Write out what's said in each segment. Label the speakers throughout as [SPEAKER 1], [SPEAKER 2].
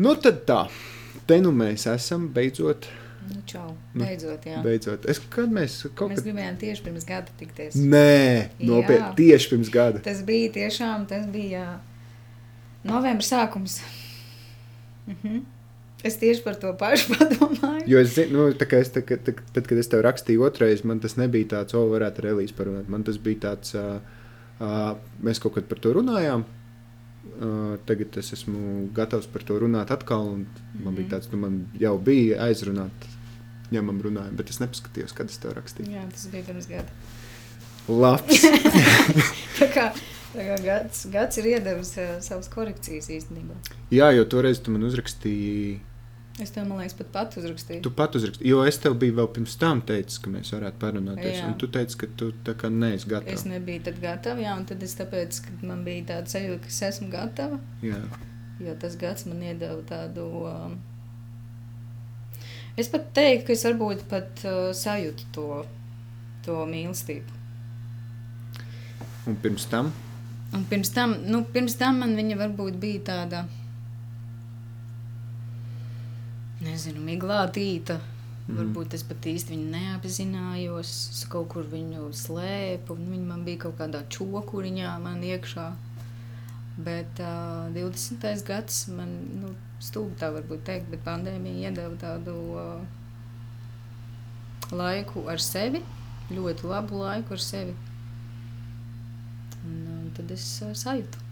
[SPEAKER 1] Nu, tad tā. Te nu mēs esam beidzot.
[SPEAKER 2] Nu, čau.
[SPEAKER 1] Nu,
[SPEAKER 2] Beidzot, jā.
[SPEAKER 1] beidzot. Es, kad mēs kaut
[SPEAKER 2] Mēs
[SPEAKER 1] kad.
[SPEAKER 2] gribējām tieši pirms gada tikties.
[SPEAKER 1] Nē, nopietni. Tieši pirms gada.
[SPEAKER 2] Tas bija tiešām, tas bija novembra sākums. Mhm. Es tieši par to pašu padomāju.
[SPEAKER 1] Jo es zinu, nu, es, tā, tā, tā, tad, kad es tev rakstīju otrais, man tas nebija tāds, o, varētu ar Elīsu parunāt. Man tas bija tāds, uh, uh, mēs kaut kad par to runājām. Uh, tagad es esmu gatavs par to runāt atkal. Man bija
[SPEAKER 2] Mhm.
[SPEAKER 1] tāds, nu, man jau bija aizrunāt, ņemam runājumu, bet es nepaskatījos, kad es tev rakstīju.
[SPEAKER 2] Jā, tas bija pirms gada.
[SPEAKER 1] Labs!
[SPEAKER 2] Tā kā, tā kā gads, gads ir iedevis uh, savas korekcijas īstenībā.
[SPEAKER 1] Jā, jo toreiz tu man uzrakstīji,
[SPEAKER 2] Es tev, man liekas, pat pat uzrakstīju.
[SPEAKER 1] tu pat uzrakstīji, jo es tev biju vēl pirms tam teicis, ka mēs varētu parunāties.
[SPEAKER 2] Jā.
[SPEAKER 1] Un tu teici, ka tu tā kā neesi
[SPEAKER 2] Es
[SPEAKER 1] gatavs.
[SPEAKER 2] nebiju tad gatava, jā, un tad es tāpēc, kad man bija tāds sajūta, ka es esmu gatava,
[SPEAKER 1] Jā.
[SPEAKER 2] jo tas gads man iedeva tādu. Um, es pat teiktu, ka es varbūt pat uh, sajūtu to, to mīlestību.
[SPEAKER 1] Un pirms tam,
[SPEAKER 2] Un pirms tam, nu, pirms tam man viņa varbūt bija tāda, nezinu, miglātīta. Mm. Varbūt es pat īsti viņu neapzinājos, es kaut kur viņu slēpu, un viņa man bija kaut kādā čokuriņā man iekšā. Bet uh, 20. gads man, nu, stūbi tā varbūt teikt, bet pandēmija iedeva tādu uh, laiku ar sevi, ļoti labu laiku ar sevi. Un, um, tad es uh, sajūtu.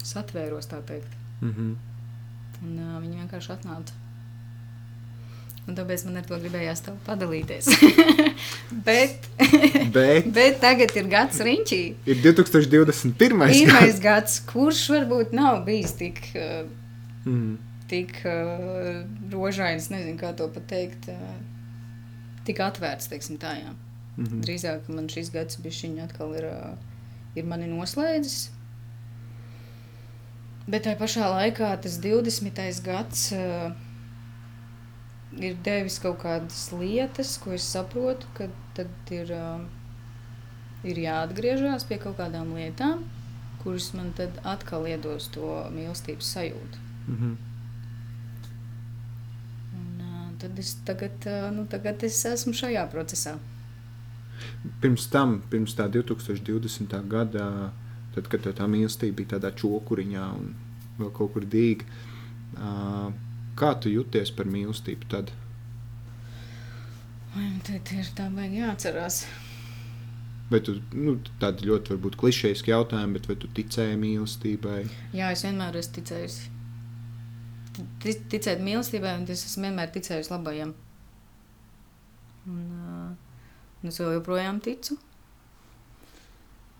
[SPEAKER 2] Es atvēros, tā teikt.
[SPEAKER 1] mm -hmm.
[SPEAKER 2] Un uh, viņi vienkārši atnāca. Un tāpēc man ar to gribējās padalīties. bet,
[SPEAKER 1] bet
[SPEAKER 2] bet tagad ir gads riņķī.
[SPEAKER 1] ir 2021.
[SPEAKER 2] Pirmais gads, kurš varbūt nav bijis tik, uh,
[SPEAKER 1] Mm.
[SPEAKER 2] tik uh, rožains, nezinu, kā to pateikt, uh, tik atvērts, teiksim tā, jā.
[SPEAKER 1] Mm -hmm.
[SPEAKER 2] Drīzāk man šis gads bišķiņ atkal ir, ā, ir mani noslēdzis. Bet tajā pašā laikā tas 20. gads uh, ir devis kaut kādas lietas, ko es saprotu, ka tad ir, uh, ir jāatgriežas pie kaut kādām lietām, kuras man tad atkal iedos to mīlestības sajūtu.
[SPEAKER 1] Mm -hmm.
[SPEAKER 2] Un, uh, tad es tagad, uh, nu, tagad es esmu šajā procesā.
[SPEAKER 1] Pirms tam, pirms tā 2020. gada, tad, kad tā mīlestība bija tādā čokuriņā un vēl kaut kur dīga, kā tu jūties par mīlestību tad?
[SPEAKER 2] Vai man tad ir tā vajag jāatcerās?
[SPEAKER 1] Vai tu, nu, tādi ļoti varbūt klišejiski jautājumi, bet vai tu ticēji mīlestībai?
[SPEAKER 2] Jā, es vienmēr esmu ticējusi. Ti- Ticēt mīlestībai, un es esmu vienmēr ticējusi labajam. Un, uh, un es joprojām ticu.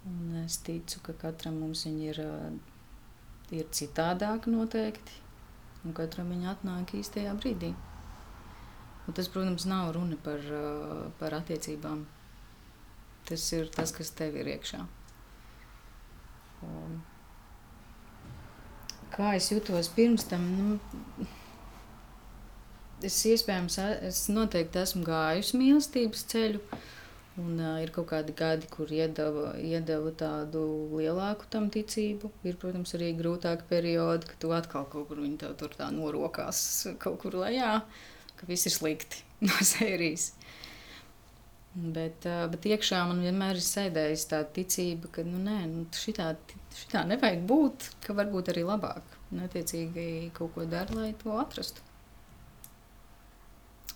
[SPEAKER 2] Un es ticu, ka katram mums viņa ir, uh, ir citādāka noteikti. Un katram viņa atnāk īstajā brīdī. Un tas, protams, nav runa par, uh, par attiecībām. Tas ir tas, kas tev ir iekšā. Un, kā es jutos pirms tam, nu, es iespējams, es noteikti esmu gājusi mīlestības ceļu. Un uh, ir kaut kādi gadi, kur iedeva, iedeva tādu lielāku tam ticību. Ir, protams, arī grūtāki periodi, kad tu atkal kaut kur viņi tev tur tā norokās kaut kur lejā, ka viss ir slikti no sērijas. Bet, uh, bet iekšā man vienmēr ir sēdējusi tā ticība, ka nu, nē, nu, šitā, šitā nevajag būt, ka varbūt arī labāk. Un, attiecīgi, kaut ko dara, lai to atrastu.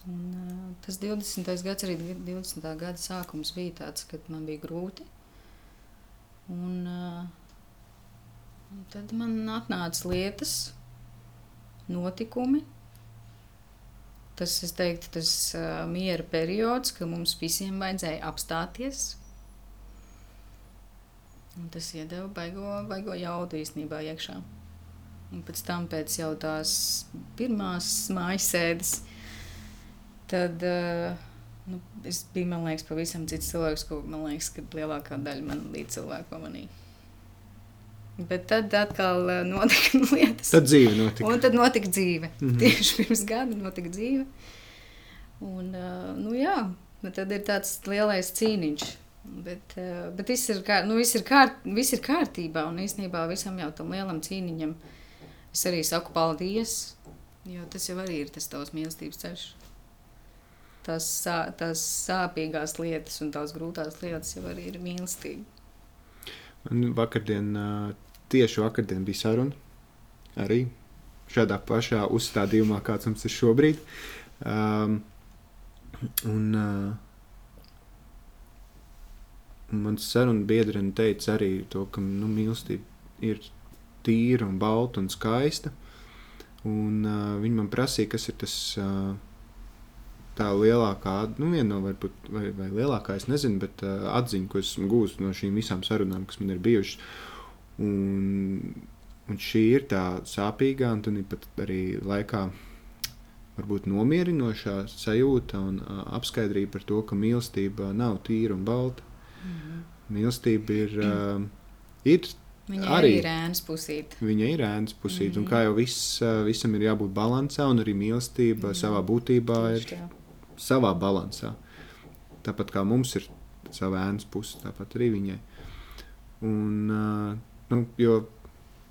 [SPEAKER 2] Un, uh, tas 20. gads, arī 20. gada sākums bija tāds, kad man bija grūti. Un, uh, un tad man atnāca lietas, notikumi. Tas, es teiktu, tas uh, miera periods, ka mums visiem vajadzēja apstāties. Un tas iedeva baigo, baigo jaudu īstenībā iekšā. Un pēc tam, pēc jau tās pirmās mājas sēdes, tad uh, nu, es biju, man liekas, pavisam cits cilvēks, ko man liekas, ka lielākā daļa man līdz cilvēku pamanīja. Bet tad atkal uh, notika lietas.
[SPEAKER 1] Tad dzīve notika.
[SPEAKER 2] Un tad notika dzīve. Mm. -hmm. Tieši pirms gada notika dzīve. Un, uh, nu, jā, nu, tad ir tāds lielais cīniņš. Bet, uh, bet viss, ir kā, nu, viss, ir kārt, viss ir kārtībā. Un īstenībā visam jau tam lielam cīniņam es arī saku paldies, jo tas jau arī ir tas tavs mīlestības ceļš. Tās, tās sāpīgās lietas un tās grūtās lietas jau arī ir mīlestība.
[SPEAKER 1] Man vakardien, tieši vakardien bija saruna arī šādā pašā uzstādījumā, kāds mums ir šobrīd. Um, un, uh, Mans sarunu biedrene teica arī to, ka nu, mīlestība ir tīra un balta un skaista. Un, uh, viņa man prasīja, kas ir tas uh, tā lielākā, nu, viena no varbūt, vai, vai lielākā, es nezinu, bet uh, atziņa, ko esmu gūstis no šīm visām sarunām, kas man ir bijušas. Un, un šī ir tā sāpīgā, un tad arī laikā varbūt nomierinošā sajūta un uh, apskaidrība par to, ka mīlestība nav tīra un balta. Mm -hmm. Mīlestība ir, uh, ir
[SPEAKER 2] Viņa arī ir ēnas pusīte.
[SPEAKER 1] Viņa ir ēnas pusīte. Mm -hmm. Un kā jau viss, visam ir jābūt līdzsvarā, un arī mīlestība mm -hmm. savā būtībā Tieši ir tā. Savā līdzsvarā. Tāpat kā mums ir sava ēnas puse, tāpat arī viņai. Un, nu, jo,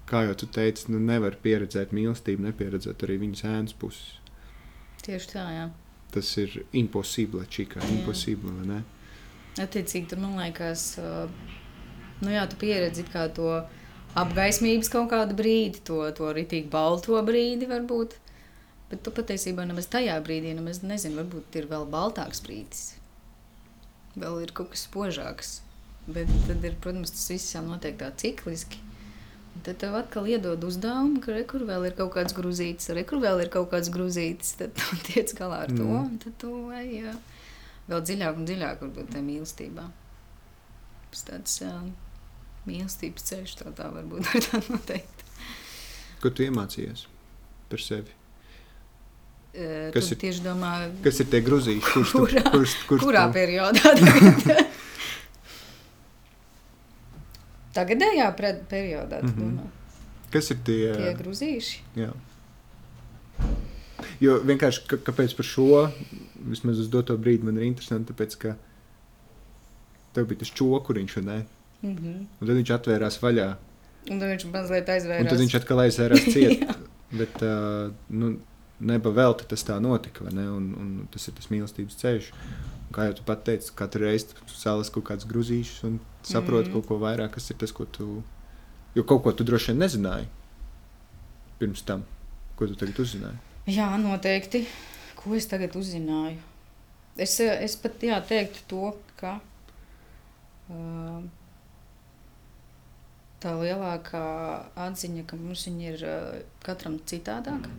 [SPEAKER 1] kā jau tu teici, nu, nevar pieredzēt mīlestību, nepieredzēt arī viņas ēnas puses.
[SPEAKER 2] Tieši tā, jā.
[SPEAKER 1] Tas ir impossible, čikā, impossible, vai ne?
[SPEAKER 2] Attiecīgi, tur man liekas, nu jā, tu pieredzi kā to apgaismības kaut kādu brīdi, to, to ritīgi balto brīdi varbūt. Bet tu patiesībā nemaz tajā brīdī nemaz nezini, varbūt ir vēl baltāks brīdis. Vēl ir kaut kas spožāks. Bet tad ir, protams, tas viss jau notiek tā cikliski. Un tad tev atkal iedod uzdevumu, ka re, kur vēl ir kaut kāds grūzītis, re, kur vēl ir kaut kāds grūzītis. Tad tu tiec galā ar to, mm. un tad tu ej. Jā vēl dziļāk un dziļāk varbūt tajā mīlestībā. Tas tāds uh, mīlestības ceļš, tā, tā varbūt var tā noteikt.
[SPEAKER 1] Ko tu iemācījies par sevi?
[SPEAKER 2] Kas ir tieši domā,
[SPEAKER 1] kas ir tie grūzīši? Kurš
[SPEAKER 2] kurā,
[SPEAKER 1] tu, kurš, kurš
[SPEAKER 2] kurā
[SPEAKER 1] tu?
[SPEAKER 2] periodā? Tagadējā periodā, mm -hmm. domā?
[SPEAKER 1] Kas ir tie,
[SPEAKER 2] tie grūzīši?
[SPEAKER 1] Jā. Jo vienkārši kāpēc par šo vismaz uz doto brīdi man ir interesanti, tāpēc, ka tev bija tas čokuriņš, un, mm -hmm. un tad viņš atvērās vaļā.
[SPEAKER 2] Un tad viņš mazliet aizvērās.
[SPEAKER 1] Un tad viņš atkal aizvērās ciet. Bet, uh, nu, neba vēl tas tā notika, ne? un, un tas ir tas mīlestības ceļš. Un, kā jau tu pat teici, katru reizi salas kaut kāds grūzīšs un saproti mm kaut ko vairāk, kas ir tas, ko tu. Jo kaut ko tu droši vien nezināji pirms tam, ko tu tagad uzzināji.
[SPEAKER 2] Jā, noteikti. Ko es tagad uzzināju? Es, es pat jā, teiktu to, ka uh, tā lielākā atziņa, ka mums ir uh, katram citādāk.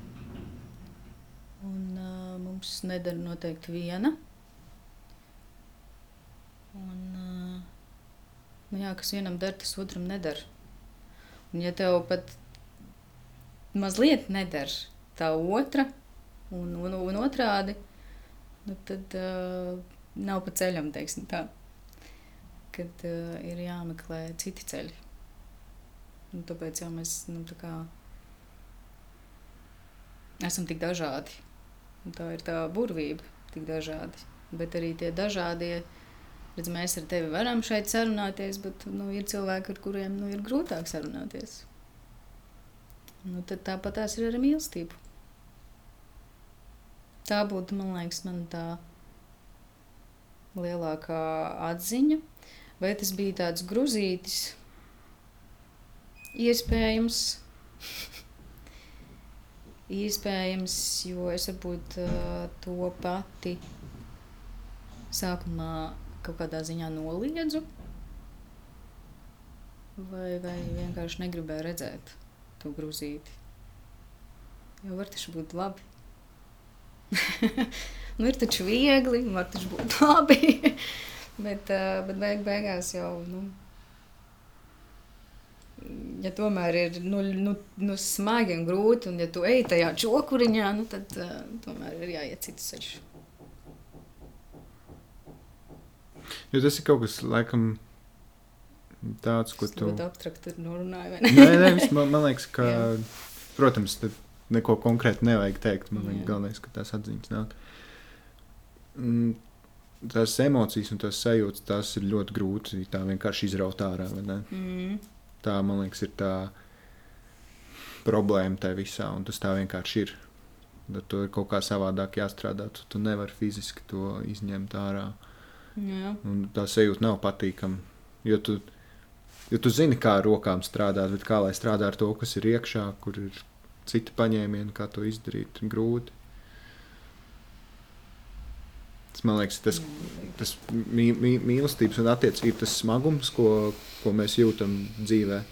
[SPEAKER 2] Un uh, mums nedara noteikti viena. Un, uh, nu jā, kas vienam der, tas otram nedara. Un ja tev pat mazliet nedara tā otra, un, un, un otrādi, nu, tad uh, nav pa ceļam, teiksim tā. Kad uh, ir jāmeklē citi ceļi. Un tāpēc jau mēs nu, tā kā, esam tik dažādi. Tā ir tā burvība, tik dažādi. Bet arī tie dažādie, redz, mēs ar tevi varam šeit sarunāties, bet nu, ir cilvēki, ar kuriem nu, ir grūtāk sarunāties. Nu, tad tāpat tās ir ar mīlestību. Tā būtu, man liekas, man tā lielākā atziņa. Vai tas bija tāds grūzītis? Iespējams. Iespējams, jo es varbūt uh, to pati sākumā kaut kādā ziņā noliedzu. Vai, vai vienkārši negribēju redzēt to grūzīti. Jo var taču būt labi. nu, ir taču viegli, var taču būt labi. bet, uh, bet beig beigās jau. Nu, Ja tomēr ir nu, nu, nu, smagi un grūti, un ja tu ej tajā čokuriņā, nu, tad uh, tomēr ir jāiet cits ceļš.
[SPEAKER 1] Jo tas ir kaut kas, laikam, tāds, ko tu.
[SPEAKER 2] ļoti abstrakti norunāju. Ne?
[SPEAKER 1] nē, nē, man, man liekas, ka, protams, neko konkrēti nevajag teikt. Man liekas, galvenais, ka tās atziņas nāk. Mm, tās emocijas un tās sajūtas, tās ir ļoti grūti tā vienkārši izraut ārā. Mm. Tā, man liekas, ir tā, problēma tajā visā, un tas tā vienkārši ir. Tad to ir kaut kā savādāk jāstrādā. Tu, tu nevari fiziski to izņemt ārā.
[SPEAKER 2] Jā.
[SPEAKER 1] Un tā sajūta nav patīkama. Jo tu, jo tu zini, kā ar rokām strādāt, bet kā lai strādā ar to, kas ir iekšā, kur ir citi paņēmieni, kā to izdarīt, ir grūti. Tas, man liekas, tas, tas mī, mī, mīlestības un attiecību tas smagums, ko, ko mēs jūtam dzīvē,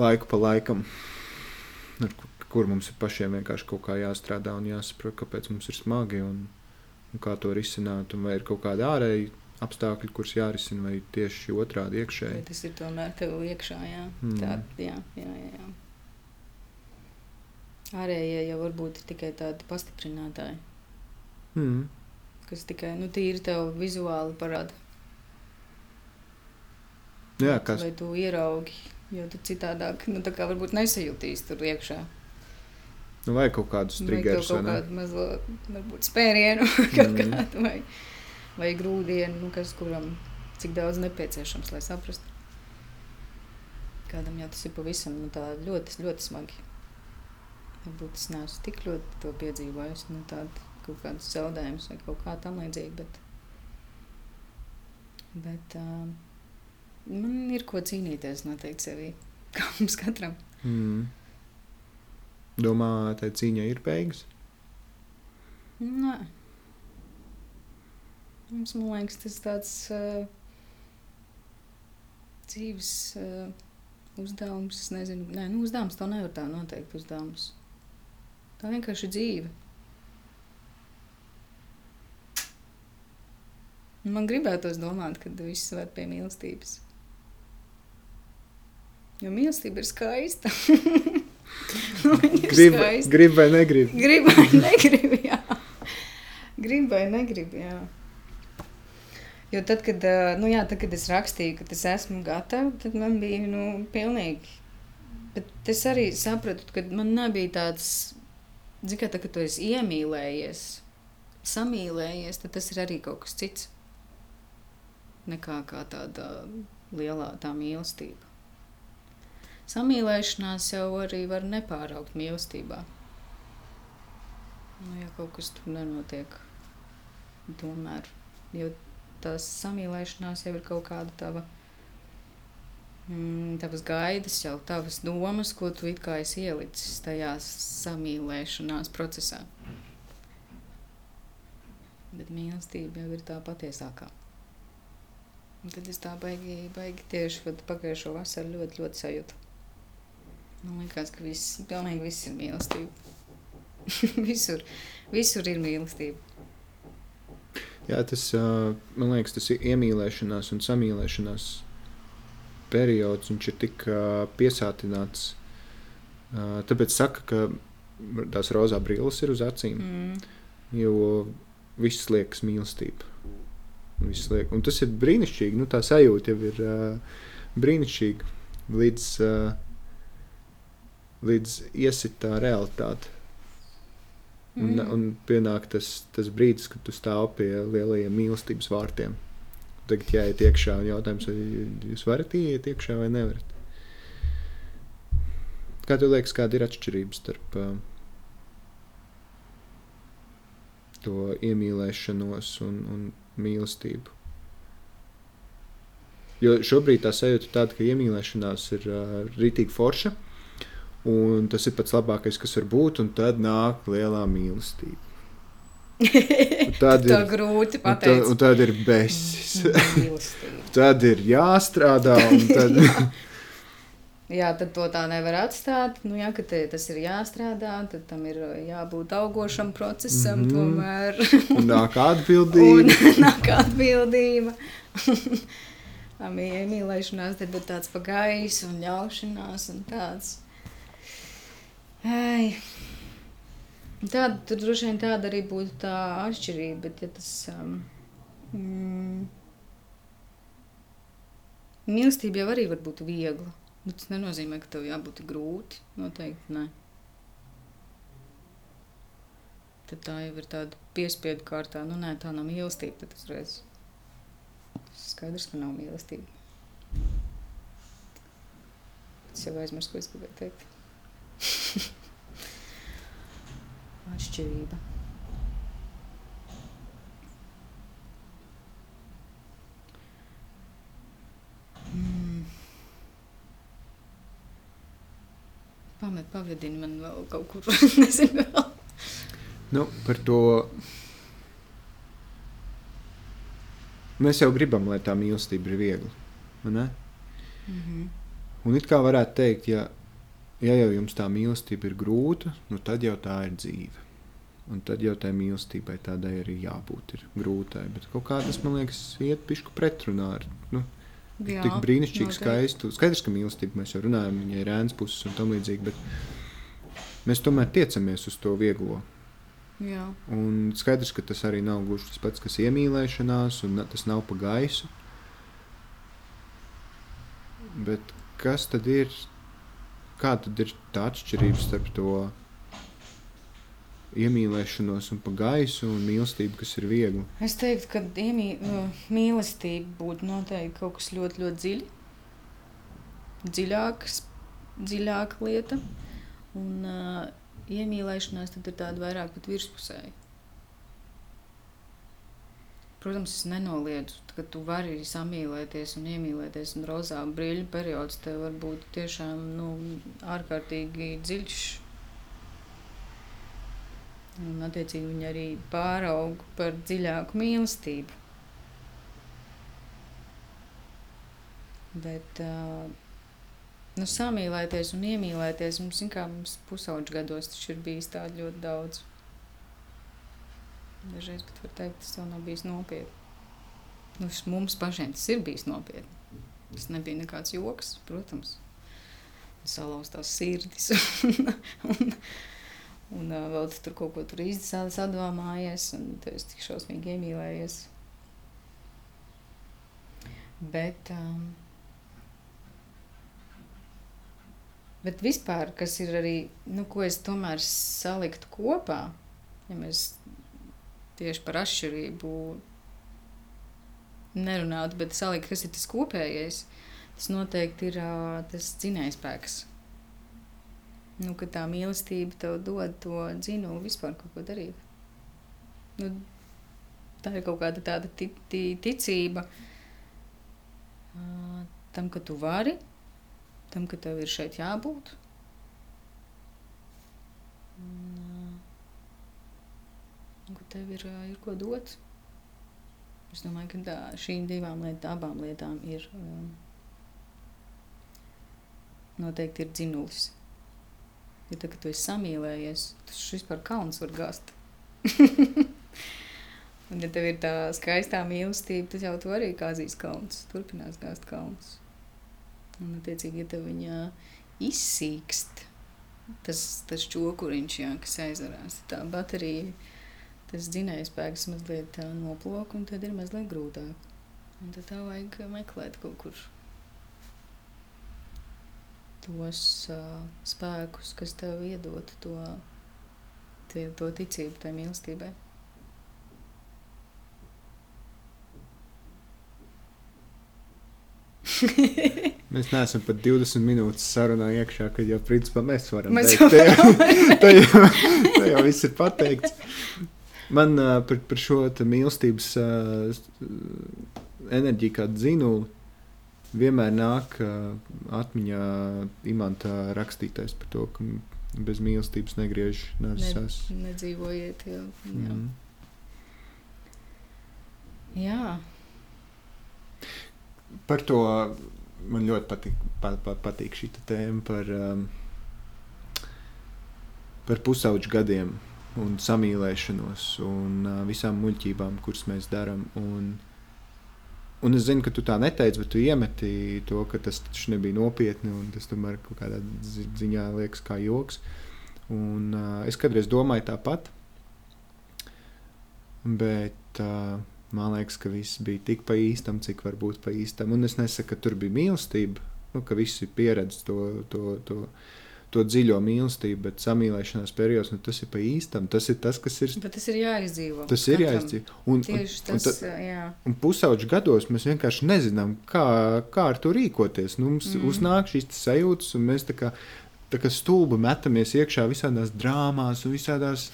[SPEAKER 1] laiku pa laikam, ar kur, mums ir pašiem vienkārši kaut kā jāstrādā un jāsaprot, kāpēc mums ir smagi un, un kā to risināt. Vai ir kaut kādi ārēji apstākļi, kurus jārisina, vai tieši otrādi iekšēji.
[SPEAKER 2] tas ir tomēr tev iekšā, jā.
[SPEAKER 1] Mm.
[SPEAKER 2] Tā, jā, jā, jā, jā. Ārējie jau varbūt ir tikai tādi pastiprinātāji,
[SPEAKER 1] Mm.
[SPEAKER 2] Kas tikai nu, tīri tev vizuāli parāda.
[SPEAKER 1] Jā, kas
[SPEAKER 2] Lai tu ieraugi, jo tu citādāk, nu varbūt nesajūtīs tur iekšā.
[SPEAKER 1] nu, vai kaut kādus triggerus, vai ne?
[SPEAKER 2] kādu mazo, varbūt spērienu, kaut
[SPEAKER 1] Mhm.
[SPEAKER 2] kādu, vai, vai grūdienu, nu, kas kuram cik daudz nepieciešams, lai saprastu. Kādam jau tas ir pavisam nu, ļoti, ļoti smagi. Varbūt es neesmu tik ļoti to piedzīvojis, nu, tādu kaut kādus zaudējumus vai kaut kā tam līdzīgi, bet, bet uh, man ir ko cīnīties noteikti sevī, kā mums katram.
[SPEAKER 1] Mm. Domā, tā cīņa ir beigas.
[SPEAKER 2] Nē. Mums, man liekas, tas tāds uh, dzīves uh, uzdevums. Es nezinu, Nē, nu, uzdevums to nevar tā noteikt. Uzdevums. Tā vienkārši ir dzīve. Man gribētos domāt, ka viss ved pie mīlestības. Jo mīlestība ir skaista. Viņa ir
[SPEAKER 1] Grib, vai negrib.
[SPEAKER 2] Gribu vai negribu, jā. Gribu vai negribu, jā. Jo tad, kad, nu jā, tad, kad es rakstīju, ka es esmu gatava, tad man bija nu, pilnīgi. Bet es arī sapratu, ka man nebija tāds, zini, kā tā, ka tu esi iemīlējies, samīlējies, tad tas ir arī kaut kas cits. Nekā kā tāda lielā tā mīlestība. Samīlēšanās jau arī var nepāraugt mīlestībā. Nu, ja kaut kas tur nenotiek, tomēr. Jo tās samīlēšanās jau ir kaut kāda tava, mm, tavas gaidas, jau tavas domas, ko tu it kā esi ielicis tajā samīlēšanās procesā. Bet mīlestība jau ir tā patiesākā. Un tad es tā baigi, baigi tieši pagājušo vasaru ļoti, ļoti sajūtu. Man liekas, ka viss, pilnīgi viss ir mīlestība. visur, visur ir mīlestība.
[SPEAKER 1] Jā, tas man liekas, tas ir iemīlēšanās un samīlēšanās periods. Viņš ir tik piesātināts. Tāpēc saka, ka tās rozā brilles ir uz acīm,
[SPEAKER 2] Mm.
[SPEAKER 1] jo viss liekas mīlestība. Un tas ir brīnišķīgi. Nu, tā sajūta jau ir uh, brīnišķīga līdz, uh, līdz iesitā realitāte. Un,
[SPEAKER 2] Mm.
[SPEAKER 1] un pienāk tas, tas brīdis, kad tu stāv pie lielajiem mīlestības vārtiem. Tagad jāiet iekšā un jautājums, vai jūs varat iet iekšā vai nevarat. Kā tev liekas, kāda ir atšķirība starp uh, to iemīlēšanos un, un mīlestību? Jo šobrīd tā sajūta ir tāda, ka iemīlēšanās ir uh, rītīgi forša, un tas ir pats labākais, kas var būt, un tad nāk lielā mīlestība. Tad ir,
[SPEAKER 2] grūti
[SPEAKER 1] un tad,
[SPEAKER 2] pateikt.
[SPEAKER 1] un tad ir besis. Tad ir jāstrādā, un tad
[SPEAKER 2] Jā, tad to tā nevar atstāt. Nu, jā, ka te, tas ir jāstrādā, tad tam ir jābūt augošam procesam, mm. tomēr.
[SPEAKER 1] un nāk
[SPEAKER 2] Un
[SPEAKER 1] atbildība.
[SPEAKER 2] nāk atbildība. Mīlē- Mīlēšanās tad ir tāds pagājis un ļaušanās un tāds. Ai. Tāda, tur droši vien tāda arī būtu tā atšķirība, bet ja tas... Um, mm, mīlestība jau arī var būt viegla. Nu, tas nenozīmē, ka tev jābūt grūti. Noteikti nē. Tad tā jau ir tāda piespiedu kārtā. Nu, nē, tā nav mīlestība. Tad uzreiz skaidrs, ka nav mīlestība. Es jau aizmirsu, ko es gribēju teikt. Atšķirība. Pamet, pavadini man vēl kaut kur, nezinu vēl.
[SPEAKER 1] Nu, par to mēs jau gribam, lai tā mīlestība ir viegla.
[SPEAKER 2] Mm -hmm.
[SPEAKER 1] Un it kā varētu teikt, ja, ja jau jums tā mīlestība ir grūta, nu tad jau tā ir dzīve. Un tad jau tai mīlestībai tādai arī jābūt ir grūtai. Bet kaut kā tas, man liekas, iet pišku pretrunā ar nu,
[SPEAKER 2] Jā,
[SPEAKER 1] tik brīnišķīgi, skaistu. Skaidrs, ka mīlestība mēs jau runājam, viņai ir ēnas puses un tam līdzīgi, bet mēs tomēr tiecamies uz to vieglo.
[SPEAKER 2] Jā,
[SPEAKER 1] Un skaidrs, ka tas arī nav gluži tas pats, kas iemīlēšanās, un tas nav pa gaisu. Bet kas tad ir? Kāda ir tā atšķirība starp to iemīlēšanos un pa gaisu un mīlestību, kas ir viegla?
[SPEAKER 2] Es teiktu, ka iemī, nu, mīlestība būtu noteikti kaut kas ļoti, ļoti dziļi. Dziļāks, dziļāka lieta. Un uh, iemīlēšanās tad ir tāda vairāk pat virspusēja. Protams, es nenoliedzu, ka tu vari samīlēties un iemīlēties. Un rozā brīļu periods tev var būt tiešām nu, ārkārtīgi dziļš. Un, attiecīgi, viņi arī pārauga par dziļāku mīlestību. Bet, uh, nu, samīlēties un iemīlēties mums, kā, mums pusauģu gados taču ir bijis tā ļoti daudz. Dažreiz pat var teikt, tas vēl nav bijis nopietni. Nu, mums pašiem tas ir bijis nopietni. Tas nebija nekāds joks, protams. Salauztās sirdis. un, un, un uh, vēl tu tur kaut ko tur īsti sadomājies, un tu esi tik šausmīgi iemīlējies. Bet, um, bet vispār, kas ir arī, nu, ko es tomēr saliktu kopā, ja mēs tieši par atšķirību nerunātu, bet salikt, kas ir tas kopējais, tas noteikti ir ā, tas dzinējspēks. Nu, ka tā mīlestība tev dod to dzinu vispār kaut ko darīt. Nu, tā ir kaut kāda tāda ti, ti, ticība tam, ka tu vari, tam, ka tev ir šeit jābūt. Un, ka tev ir, ir ko dot. Es domāju, ka tā, šīm divām lietām, abām lietām ir um, noteikti ir dzinulis. Jo tad, kad tu esi samīlējies, tas vispār kauns var gāzt. Un, ja tev ir tā skaistā mīlestība, tad jau tu arī kāzīs kauns. Turpinās gāzt kauns. Un, attiecīgi, ja tev viņa izsīkst, tas, tas čokuriņš, jā, kas aizvarās, tā baterija, tas dzinējspēks mazliet tā noplok, un tad ir mazliet grūtāk. Un tad tev vajag meklēt kaut kur tos uh, spēkus, kas tev iedod to, tie, to ticību, tai mīlestībai.
[SPEAKER 1] Mēs neesam pat 20 minūtes sarunā iekšā, kad jau principā mēs varam
[SPEAKER 2] Mēs
[SPEAKER 1] teikt, te jau, te jau, te jau viss ir pateikts. Man uh, par, par šo mīlestības uh, enerģiju, kā zinu, vienmēr nāk atmiņā imanta rakstītais par to, ka bez mīlestības negriež nesas.
[SPEAKER 2] Ne, nedzīvojiet, jo, jā.
[SPEAKER 1] Mm.
[SPEAKER 2] jā.
[SPEAKER 1] Par to man ļoti patīk, pa, pa, patīk šī tēma par, um, par pusauģu gadiem un samīlēšanos un uh, visām muļķībām, kuras mēs darām. Un, un es zinu, ka tu tā neteici, bet tu iemeti to, ka tas taču nebija nopietni un tas tomēr kaut kādā zi- ziņā liekas kā joks. Un, uh, es kādreiz domāju tāpat, bet uh, man liekas, ka viss bija tik pa īstam, cik var būt pa īstam. Un es nesaku, ka tur bija mīlestība, nu, ka visi pieredz to, to, to, to dziļo mīlestību, bet samīlēšanās periods, nu, tas ir pa īstam. Tas ir tas, kas ir.
[SPEAKER 2] Bet tas ir jāizdzīvo.
[SPEAKER 1] Tas ir jāizdzīvo. Un,
[SPEAKER 2] Tieši
[SPEAKER 1] un, un,
[SPEAKER 2] tas,
[SPEAKER 1] tad-
[SPEAKER 2] jā.
[SPEAKER 1] un pusauģu gados mēs vienkārši nezinām, kā, kā ar to rīkoties. Nu, mums mm. uznāk šīs sajūtas, un mēs tā kā tā kā stulbi metamies iekšā visādās drāmās un visādās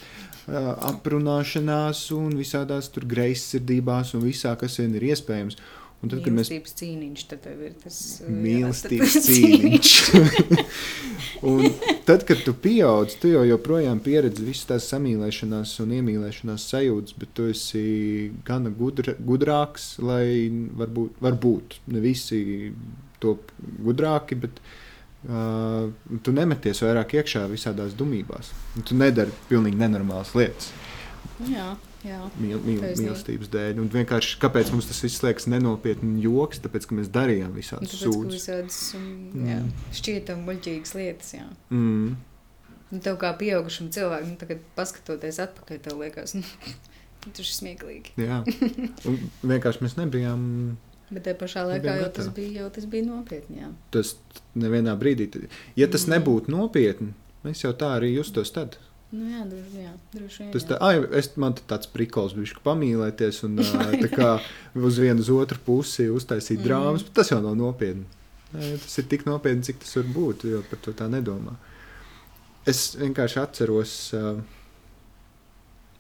[SPEAKER 1] aprunāšanās un visādās tur greizsirdībās un visā, kas vien ir iespējams. Un tad, kad mēs
[SPEAKER 2] Mīlestības cīniņš, tad tev ir tas
[SPEAKER 1] mīlestības cīniņš. un tad, kad tu pieaug, tu jau joprojām pieredzi visas tās samīlēšanās un iemīlēšanās sajūtas, bet tu esi gana gudra, gudrāks, lai varbūt, varbūt ne visi top gudrāki, bet uh, tu nemeties vairāk iekšā visādās dumībās. Un Tu nedari pilnīgi nenormālas lietas
[SPEAKER 2] jā.
[SPEAKER 1] Mīl, mīl, mīlestības dēļ. Un vienkārši kāpēc mums tas viss liekas nenopietni joks, tāpēc, ka mēs darījām visādas
[SPEAKER 2] um, jā, šķietam muļķīgas lietas, jā.
[SPEAKER 1] Mm.
[SPEAKER 2] Un tev kā pieaugušam cilvēkam, nu, tagad paskatoties atpakaļ, tev liekas, nu, tas ir smieklīgi.
[SPEAKER 1] Jā, un vienkārši mēs nebijām
[SPEAKER 2] Bet tajā pašā laikā jau tas, bija, jau tas bija nopietni, jā.
[SPEAKER 1] tas nevienā brīdī. Ja tas
[SPEAKER 2] Mm.
[SPEAKER 1] nebūtu nopietni, mēs jau tā arī justos tad.
[SPEAKER 2] Nu jā, droši, jā, droši vien.
[SPEAKER 1] Tas tā, ai, es, man te tāds prikols bija pamīlēties un tā kā uz vienu uz otru pusi uztaisīt
[SPEAKER 2] Mhm.
[SPEAKER 1] drāmas, bet tas jau nav nopietni. Tas ir tik nopietni, cik tas var būt, jo par to tā nedomā. Es vienkārši atceros uh,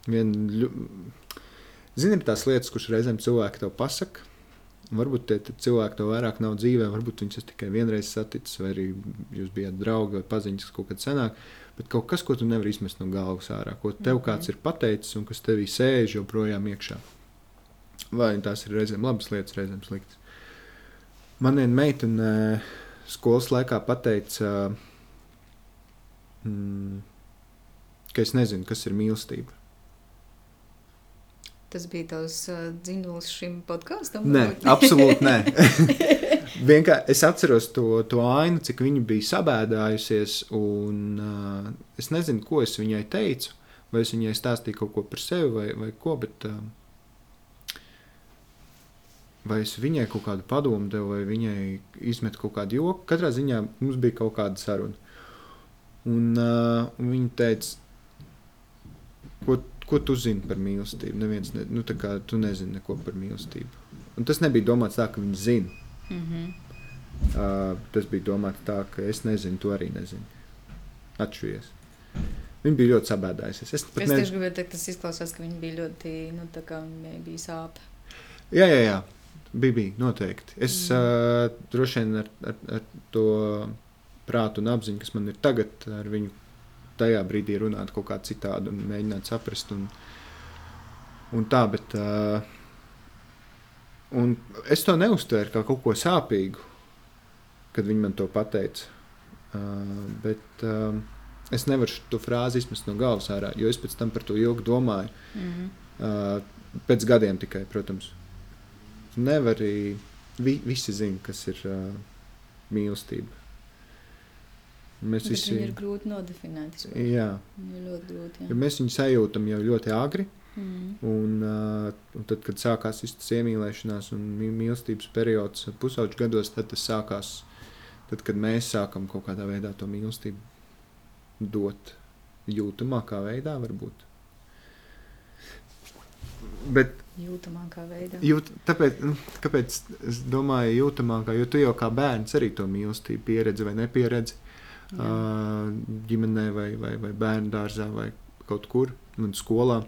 [SPEAKER 1] vienu, ļu- zini, ir tās lietas, kuras reizēm cilvēki tev pasaka. Varbūt tie cilvēki to vairāk nav dzīvē, varbūt viņus tikai vienreiz saticis, vai arī jūs bijat draugi vai paziņas kaut kad senāk. Bet kaut kas, ko tu nevari izmest no galvas ārā, ko tev
[SPEAKER 2] Mhm.
[SPEAKER 1] kāds ir pateicis un kas tevī sēž joprojām iekšā. Vai tās ir reizēm labas lietas, reizēm sliktas. Man viena meitene skolas laikā pateica, mm, ka es nezinu, kas ir mīlestība.
[SPEAKER 2] Tas bija tavs uh, dzinulis šim podkāstam?
[SPEAKER 1] Nē, absolūti nē. Vienkārši es atceros to, to ainu, cik viņa bija sabēdājusies. Un, uh, es nezinu, ko es viņai teicu. Vai es viņai stāstīju kaut ko par sevi, vai, vai ko. Bet, uh, vai es viņai kaut kādu padomu devu, vai viņai izmetu kaut kādu joku. Katrā ziņā mums bija kaut kāda saruna. Un, uh, viņa teica, ko, ko tu zini par mīlestību? Neviens, ne, nu, tā kā tu nezini neko par mīlestību. Un tas nebija domāts tā, ka viņi zina.
[SPEAKER 2] Mm -hmm.
[SPEAKER 1] Uh, tas bija domāts tā, ka es nezinu, tu arī nezini. Atšujies. Viņa bija ļoti sabēdājusies. Es
[SPEAKER 2] Es tieši gribēju teikt, tas izklausās, ka viņi bija ļoti, nu, tā kā viņai bija sāpe.
[SPEAKER 1] Jā, jā, jā. Bija, bija noteikti. Es mm. uh, droši vien ar, ar, ar to prātu un apziņu, kas man ir tagad, ar viņu tajā brīdī runāt kaut kā citādi un mēģināt saprast. Un, un tā, bet. Uh, un es to neuztvēru kā kaut ko sāpīgu, kad viņi man to pateica. Uh, bet uh, es nevaru to frāzi izmest no galvas ārā, jo es pēc tam par to ilgi domāju.
[SPEAKER 2] Mm -hmm.
[SPEAKER 1] Uh, pēc gadiem tikai, protams. Tu nevari. Vi, visi zina, kas ir uh, mīlestība. Mēs
[SPEAKER 2] Bet
[SPEAKER 1] visi.
[SPEAKER 2] ir grūti nodefinēti.
[SPEAKER 1] Jā,
[SPEAKER 2] Viņi ir ļoti grūti.
[SPEAKER 1] jo
[SPEAKER 2] Jā.
[SPEAKER 1] mēs viņu sajūtam jau ļoti agri.
[SPEAKER 2] Mm.
[SPEAKER 1] Un, uh, un tad, kad sākās tas iemīlēšanās un mī- mīlestības periods, pusauģis gados, tad tas sākās. Tad, kad mēs sākam kaut kādā veidā to mīlestību dot, jūtamākā veidā, varbūt. Bet
[SPEAKER 2] Jūtamākā veidā.
[SPEAKER 1] Jūt, tāpēc, nu, kāpēc es domāju, jūtamākā, jo tu jau kā bērns arī to mīlestību pieredzi vai nepieredzi
[SPEAKER 2] Jā.
[SPEAKER 1] Uh, ģimenē vai, vai, vai bērnu dārzā vai kaut kur un skolā.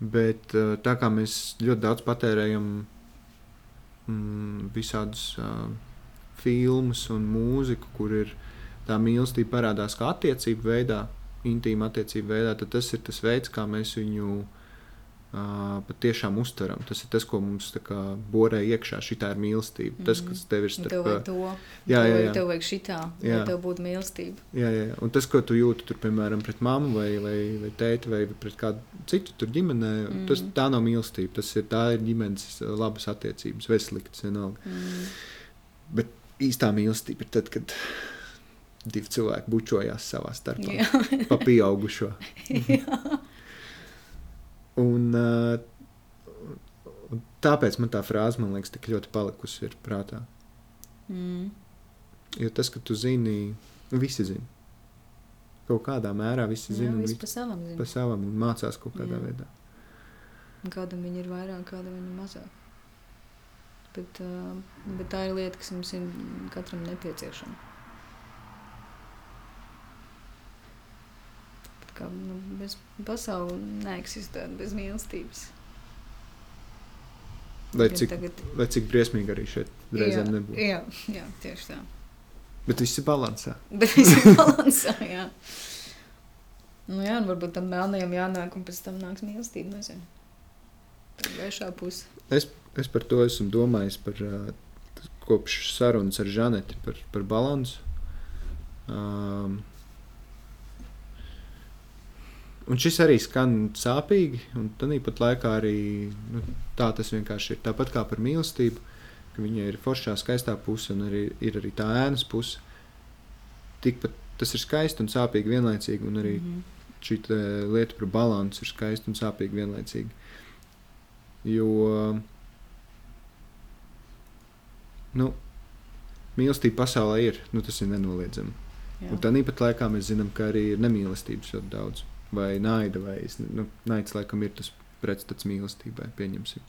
[SPEAKER 1] Bet uh, tā kā mēs ļoti daudz patērējam mm, visādus uh, filmus un mūziku, kur ir tā mīlestība parādās kā attiecību veidā, intīma attiecību veidā, tad tas ir tas veids, kā mēs viņu patiešām uztveram. Tas ir tas, ko mums kā borē iekšā. Šī ir mīlestība. Mm -hmm. Tas,
[SPEAKER 2] Mhm.
[SPEAKER 1] kas tev ir starp
[SPEAKER 2] Tev vajag to.
[SPEAKER 1] Jā,
[SPEAKER 2] tev,
[SPEAKER 1] jā,
[SPEAKER 2] vajag-
[SPEAKER 1] jā.
[SPEAKER 2] Tev vajag šitā,
[SPEAKER 1] Jā.
[SPEAKER 2] lai tev būtu mīlestība.
[SPEAKER 1] Jā, jā, jā. Un tas, ko tu jūti, tur, piemēram, pret mammu vai, vai, vai tēti vai pret kādu citu tur ģimenē, mm. tas
[SPEAKER 2] Mhm.
[SPEAKER 1] tā nav mīlestība. Tas ir, tā ir ģimenes labas attiecības, vai sliktas vienalga.
[SPEAKER 2] Mm.
[SPEAKER 1] Bet īstā mīlestība ir tad, kad divi cilvēki bučojās savā starpā.
[SPEAKER 2] Jā.
[SPEAKER 1] Pa pieaugušo. un, uh, un tāpēc man tā frāze, man liekas, tik ļoti palikusi ir prātā.
[SPEAKER 2] Mm.
[SPEAKER 1] Jo tas, ka tu zini, visi zina. Kaut kādā mērā visi zina visi
[SPEAKER 2] pa savam zina.
[SPEAKER 1] pa savam un mācās kaut kādā
[SPEAKER 2] Jā.
[SPEAKER 1] veidā.
[SPEAKER 2] Kādam viņi ir vairāk, kādam viņi ir mazāk. Bet, uh, bet tā ir lieta, kas mums ir katram nepieciešama. Kā, nu, bez pasauli neeksistē bez mīlestības.
[SPEAKER 1] Lai cik,
[SPEAKER 2] tagad-
[SPEAKER 1] lai cik briesmīgi arī šeit reizēm nebūtu.
[SPEAKER 2] jā, jā, tieši tā.
[SPEAKER 1] Bet viss ir balansā.
[SPEAKER 2] Bet viss ir balansā, jā. Nu jā, un varbūt tam melnajam jānāk, un pēc tam nāks mīlestība, nezinu. Tā gaišā puse.
[SPEAKER 1] Es, es par to esmu domājis par, kopš sarunas ar Žaneti par, par balansu. Um, un šis arī skan sāpīgi, un tāpat laikā arī nu, tā tas vienkārši ir. Tāpat kā par mīlestību, ka viņai ir foršā, skaistā puse, un arī, ir arī tā ēnas puse. Tikpat tas ir skaisti un sāpīgi vienlaicīgi, un arī
[SPEAKER 2] Mhm.
[SPEAKER 1] šī te lieta par balansu ir skaista un sāpīga vienlaicīgi. Jo nu, mīlestība pasaulē ir, nu, tas ir nenoliedzami.
[SPEAKER 2] Jā.
[SPEAKER 1] Un tāpat laikā mēs zinām, ka arī ir nemīlestības ļoti daudz, vai naida, vai es nu, naids, laikam, ir tas pretstats mīlestībai, pieņemsim.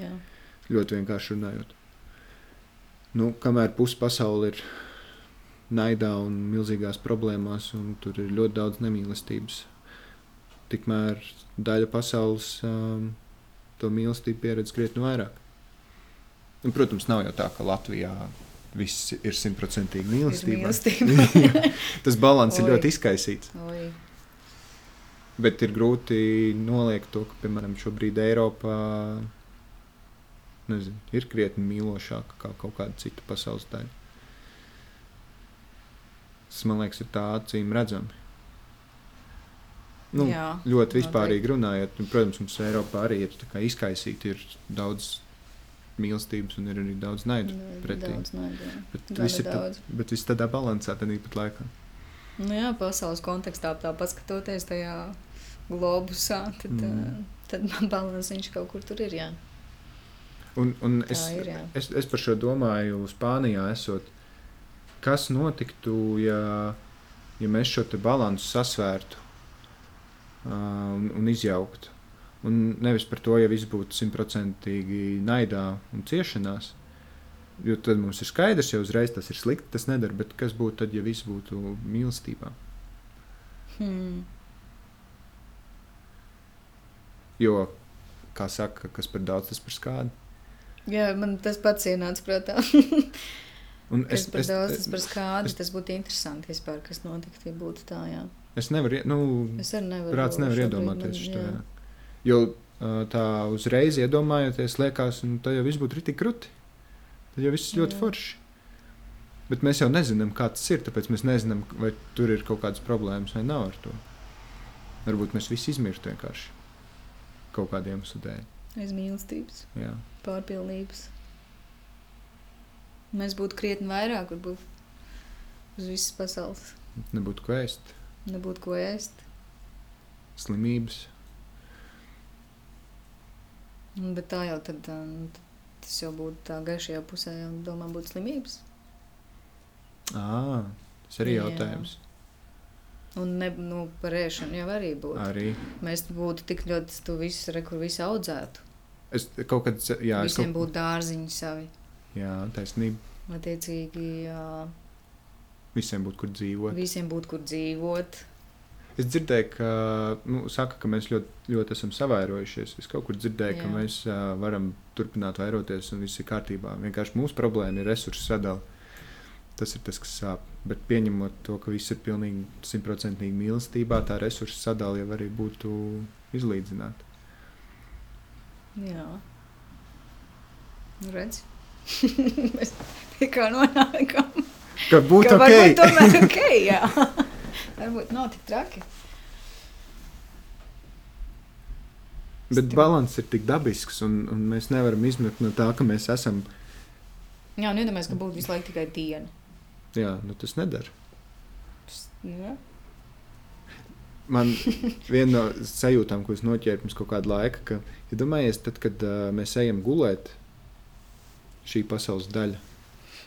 [SPEAKER 2] jā.
[SPEAKER 1] Ļoti vienkārši runājot. Nu, kamēr pusi pasaule ir naidā un milzīgās problēmās, un tur ir ļoti daudz nemīlestības, tikmēr daļa pasaules um, to mīlestību pieredz krietni vairāk. Un, protams, nav jau tā, ka Latvijā viss ir simtprocentīgi mīlestība.
[SPEAKER 2] mīlestība.
[SPEAKER 1] Tas balans ir ļoti izkaisīts.
[SPEAKER 2] Oi.
[SPEAKER 1] Bet ir grūti noliegt to, ka, piemēram, šobrīd Eiropā nezinu, ir krietni mīlošāka kā kaut kāda cita pasaules daļa. Tas, man liekas, ir tā acīm redzami. Nu,
[SPEAKER 2] Jā,
[SPEAKER 1] ļoti vispārīgi runājot, un, protams, mums Eiropā arī ir ir daudz mīlestības un ir arī daudz naida.
[SPEAKER 2] Nu,
[SPEAKER 1] pretī.
[SPEAKER 2] Daudz naida, jā.
[SPEAKER 1] Bet viss ir, tā, bet viss tādā balansā, tad īpat laikā.
[SPEAKER 2] Nu jā, pasaules kontekstā tā paskatoties tajā globusā, tad,
[SPEAKER 1] Mm.
[SPEAKER 2] tad man balans viņš kaut kur tur ir, jā.
[SPEAKER 1] Un, un
[SPEAKER 2] Tā
[SPEAKER 1] es,
[SPEAKER 2] ir, jā.
[SPEAKER 1] es, es par šo domāju, Spānijā esot. Kas notiktu, ja, ja mēs šo balansu sasvērtu uh, un, un izjauktu? Un nevis par to, ja viss būtu simtprocentīgi naidā un ciešanās. Jo tad mums ir skaidrs, ja uzreiz tas ir slikti, tas nedara. Bet kas būtu tad, ja viss būtu mīlestībā?
[SPEAKER 2] Hmm.
[SPEAKER 1] Jo, kā saka, kas par daudz, tas par skādi.
[SPEAKER 2] Jā, man tas pats ienāca prātā.
[SPEAKER 1] Un
[SPEAKER 2] Kas par daudz, tas par skādi. Tas būtu interesanti vispār, kas notiktu, ja būtu tā, jā.
[SPEAKER 1] es nevaru, nu,
[SPEAKER 2] Es arī nevaru.
[SPEAKER 1] Prāts nevar iedomāties
[SPEAKER 2] man-
[SPEAKER 1] šo.
[SPEAKER 2] jā.
[SPEAKER 1] jā. Jo tā uzreiz iedomājoties, liekas, nu, tā jau viss būtu rītīgi krūti. Tad jau viss ļoti
[SPEAKER 2] Jā.
[SPEAKER 1] forši. Bet mēs jau nezinām, kā tas ir. Tāpēc mēs nezinām, vai tur ir kaut kādas problēmas vai nav ar to. Varbūt mēs visi izmirstu vienkārši kaut kādiem iemeslu dēļ.
[SPEAKER 2] Aiz mīlestības,
[SPEAKER 1] Jā.
[SPEAKER 2] pārpilnības. Mēs būtu krietni vairāk, varbūt uz visas pasaules.
[SPEAKER 1] Nebūtu ko ēst,
[SPEAKER 2] Nebūtu ko ēst.
[SPEAKER 1] slimības.
[SPEAKER 2] Un, Bet tā jau tad, um, tas jau būtu tā gaišajā pusē, jau domā, būtu slimības.
[SPEAKER 1] À, tas arī ir
[SPEAKER 2] Jā. Un ne, nu, par ēšanu jau arī būtu.
[SPEAKER 1] Arī.
[SPEAKER 2] Mēs būtu tik ļoti to visu, re, kur visu audzētu.
[SPEAKER 1] Es kaut kad, jā,
[SPEAKER 2] Visiem
[SPEAKER 1] kaut,
[SPEAKER 2] būtu dārziņi savi.
[SPEAKER 1] jā, taisnība.
[SPEAKER 2] Attiecīgi, jā,
[SPEAKER 1] Visiem būtu kur dzīvot.
[SPEAKER 2] visiem būtu kur dzīvot.
[SPEAKER 1] Es dzirdēju, ka, nu, saka, ka mēs ļoti, ļoti esam savairojušies. Es kaut kur dzirdēju, ka
[SPEAKER 2] Jā.
[SPEAKER 1] mēs uh, varam turpināt vairoties un viss ir kārtībā. Vienkārši mūsu problēma ir resursu sadalījuma. Tas ir tas, kas sāp. Bet pieņemot to, ka viss ir pilnīgi simtprocentīgi mīlestībā, tā resursu sadalījuma jau arī būtu izlīdzināta.
[SPEAKER 2] Jā, nu, redz. Mēs pie kā nonākam.
[SPEAKER 1] Ka būtu
[SPEAKER 2] Ka
[SPEAKER 1] ok!
[SPEAKER 2] varbūt tomēr ok, jā. Varbūt nav tik traki.
[SPEAKER 1] Bet balans ir tik dabisks, un, un mēs nevaram izmet no tā, ka mēs esam.
[SPEAKER 2] Jā, un iedomājies, ka būtu visu laiku tikai diena.
[SPEAKER 1] Jā, nu tas nedara.
[SPEAKER 2] Jā.
[SPEAKER 1] Man viena no sajūtām, ko es noķēru pirms kaut kāda laika, ka, ja domājies, tad, kad uh, mēs ejam gulēt, šī pasaules daļa,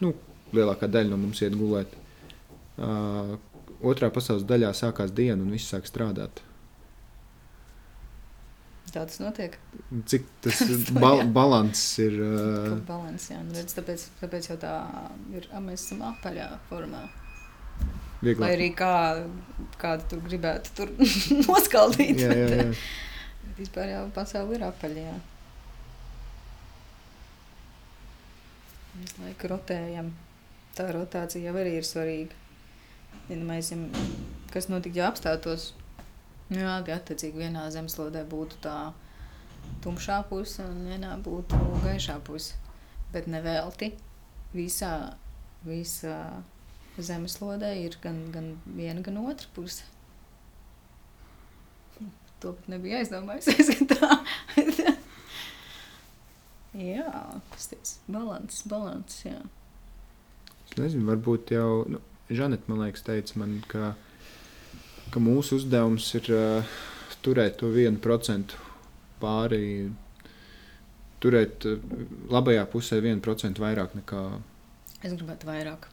[SPEAKER 1] nu, lielākā daļa no mums iet gulēt, uh, otrā pasaules daļā sākās diena un viss sāk strādāt.
[SPEAKER 2] Tā tas notiek.
[SPEAKER 1] Cik tas bal balans ir?
[SPEAKER 2] Uh, balans, jā. Nu, redz, tāpēc, tāpēc jau tā ir. Mēs esam apaļā formā.
[SPEAKER 1] Vieglāk.
[SPEAKER 2] Lai arī kā, kādu tur gribētu tur noskaldīt.
[SPEAKER 1] Jā, jā, jā.
[SPEAKER 2] Bet vispār jau pasauli ir apaļā. Visu laiku rotējam. Tā rotācija jau arī ir svarīga. Ja mēs zinām, kas notiktu, ja apstātos. Nu, jā, attiecīgi vienā zemeslodē būtu tā tumšā puse un vienā būtu gaišā puse. Bet nevelti visā, visā zemeslodē ir gan, gan viena, gan otra puse. To pat nebija aizdomājusies. ka tā. jā, tas ir balans, balans. Jā.
[SPEAKER 1] Es nezinu, varbūt jau nu, Žaneta, man liekas, teica man, ka, ka mūsu uzdevums ir uh, turēt to vienu procentu pāri, turēt uh, labajā pusē vienu procentu vairāk nekā.
[SPEAKER 2] Es gribētu vairāk.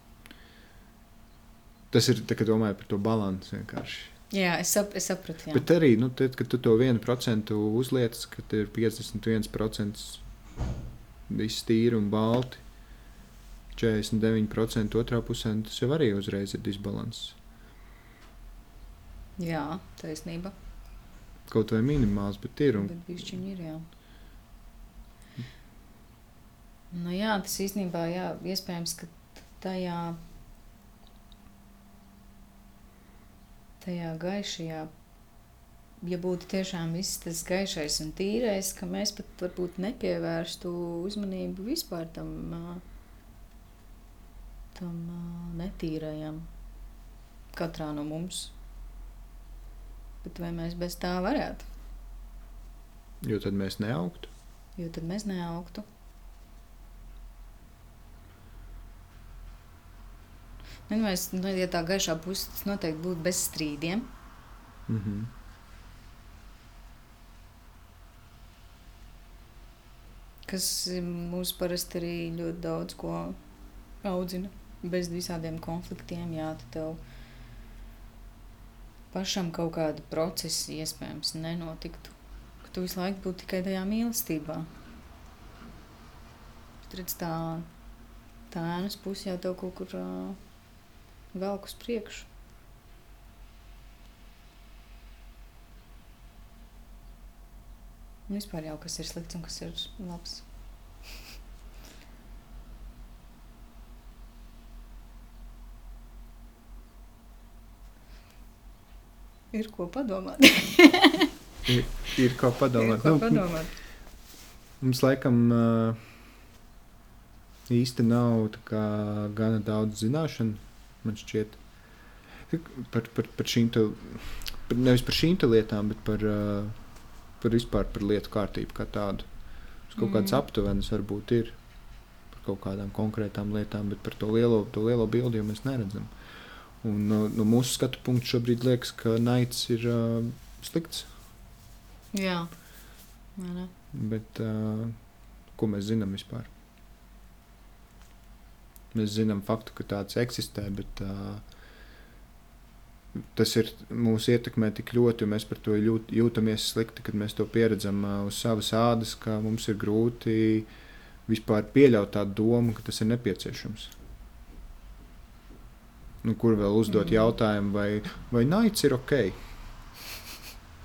[SPEAKER 1] Tas ir, tā, kad domāju par to balansu vienkārši.
[SPEAKER 2] Jā, es, sap, es sapratu. Jā.
[SPEAKER 1] Bet arī, nu, tad, kad tu to vienu procentu uzliec, kad ir 51% viss tīri un balti, 49% otrā pusē, nu, tas jau arī uzreiz ir disbalanss.
[SPEAKER 2] Jā, taisnība.
[SPEAKER 1] Kaut vai minimāls, bet ir. Un,
[SPEAKER 2] Bet bišķiņi ir, jā. Nu jā, tas īstenībā, jā, iespējams, ka tajā, tajā gaišajā, ja būtu tiešām viss tas gaišais un tīrais, ka mēs pat varbūt nepievērstu uzmanību vispār tam, tam netīrajam katrā no mums. Bet vai mēs bez tā varētu?
[SPEAKER 1] jo tad mēs neaugtu.
[SPEAKER 2] Jo tad mēs neaugtu. Nu, mēs, nu, ja tā gaišā puse, tas noteikti būtu bez strīdiem.
[SPEAKER 1] Mm -hmm.
[SPEAKER 2] Kas mūs parasti arī ļoti daudz ko audzina. Bez visādiem konfliktiem, jā, tad tev pašam kaut kāda procesa iespējams nenotiktu. Ka tu visu laiku būtu tikai tajā mīlestībā. Bet redz, tā, tā ēnas puse jau tev kaut kur uh, velk uz priekšu. Un vispār jau kas ir slikts un kas ir labs. Ir ko padomāt.
[SPEAKER 1] ir, ir ko
[SPEAKER 2] Ir
[SPEAKER 1] padomāt.
[SPEAKER 2] ko
[SPEAKER 1] Nu,
[SPEAKER 2] padomāt.
[SPEAKER 1] Mums laikam īsti nav kā gana daudz zināšanu, man šķiet, par, par, par šīm te, par, nevis par šīm lietām, bet par, par vispār par lietu kārtību kā tādu. Mums kaut kāds
[SPEAKER 2] Mhm.
[SPEAKER 1] aptuvenis varbūt ir par kaut kādām konkrētām lietām, bet par to lielo, to lielo bildi jau mēs neredzam. Un no, no mūsu skatu punkta šobrīd liekas, ka naids ir uh, slikts.
[SPEAKER 2] Jā. Vai ne?
[SPEAKER 1] Bet uh, ko mēs zinām vispār? Mēs zinām faktu, ka tāds eksistē, bet uh, tas ir mūsu ietekmē tik ļoti, un mēs par to jūt, jūtamies slikti, kad mēs to pieredzam uh, uz savas ādas, ka mums ir grūti vispār pieļaut tādu domu, ka tas ir nepieciešams. Nu, kur vēl uzdot mm. jautājumu, vai, vai naids ir ok?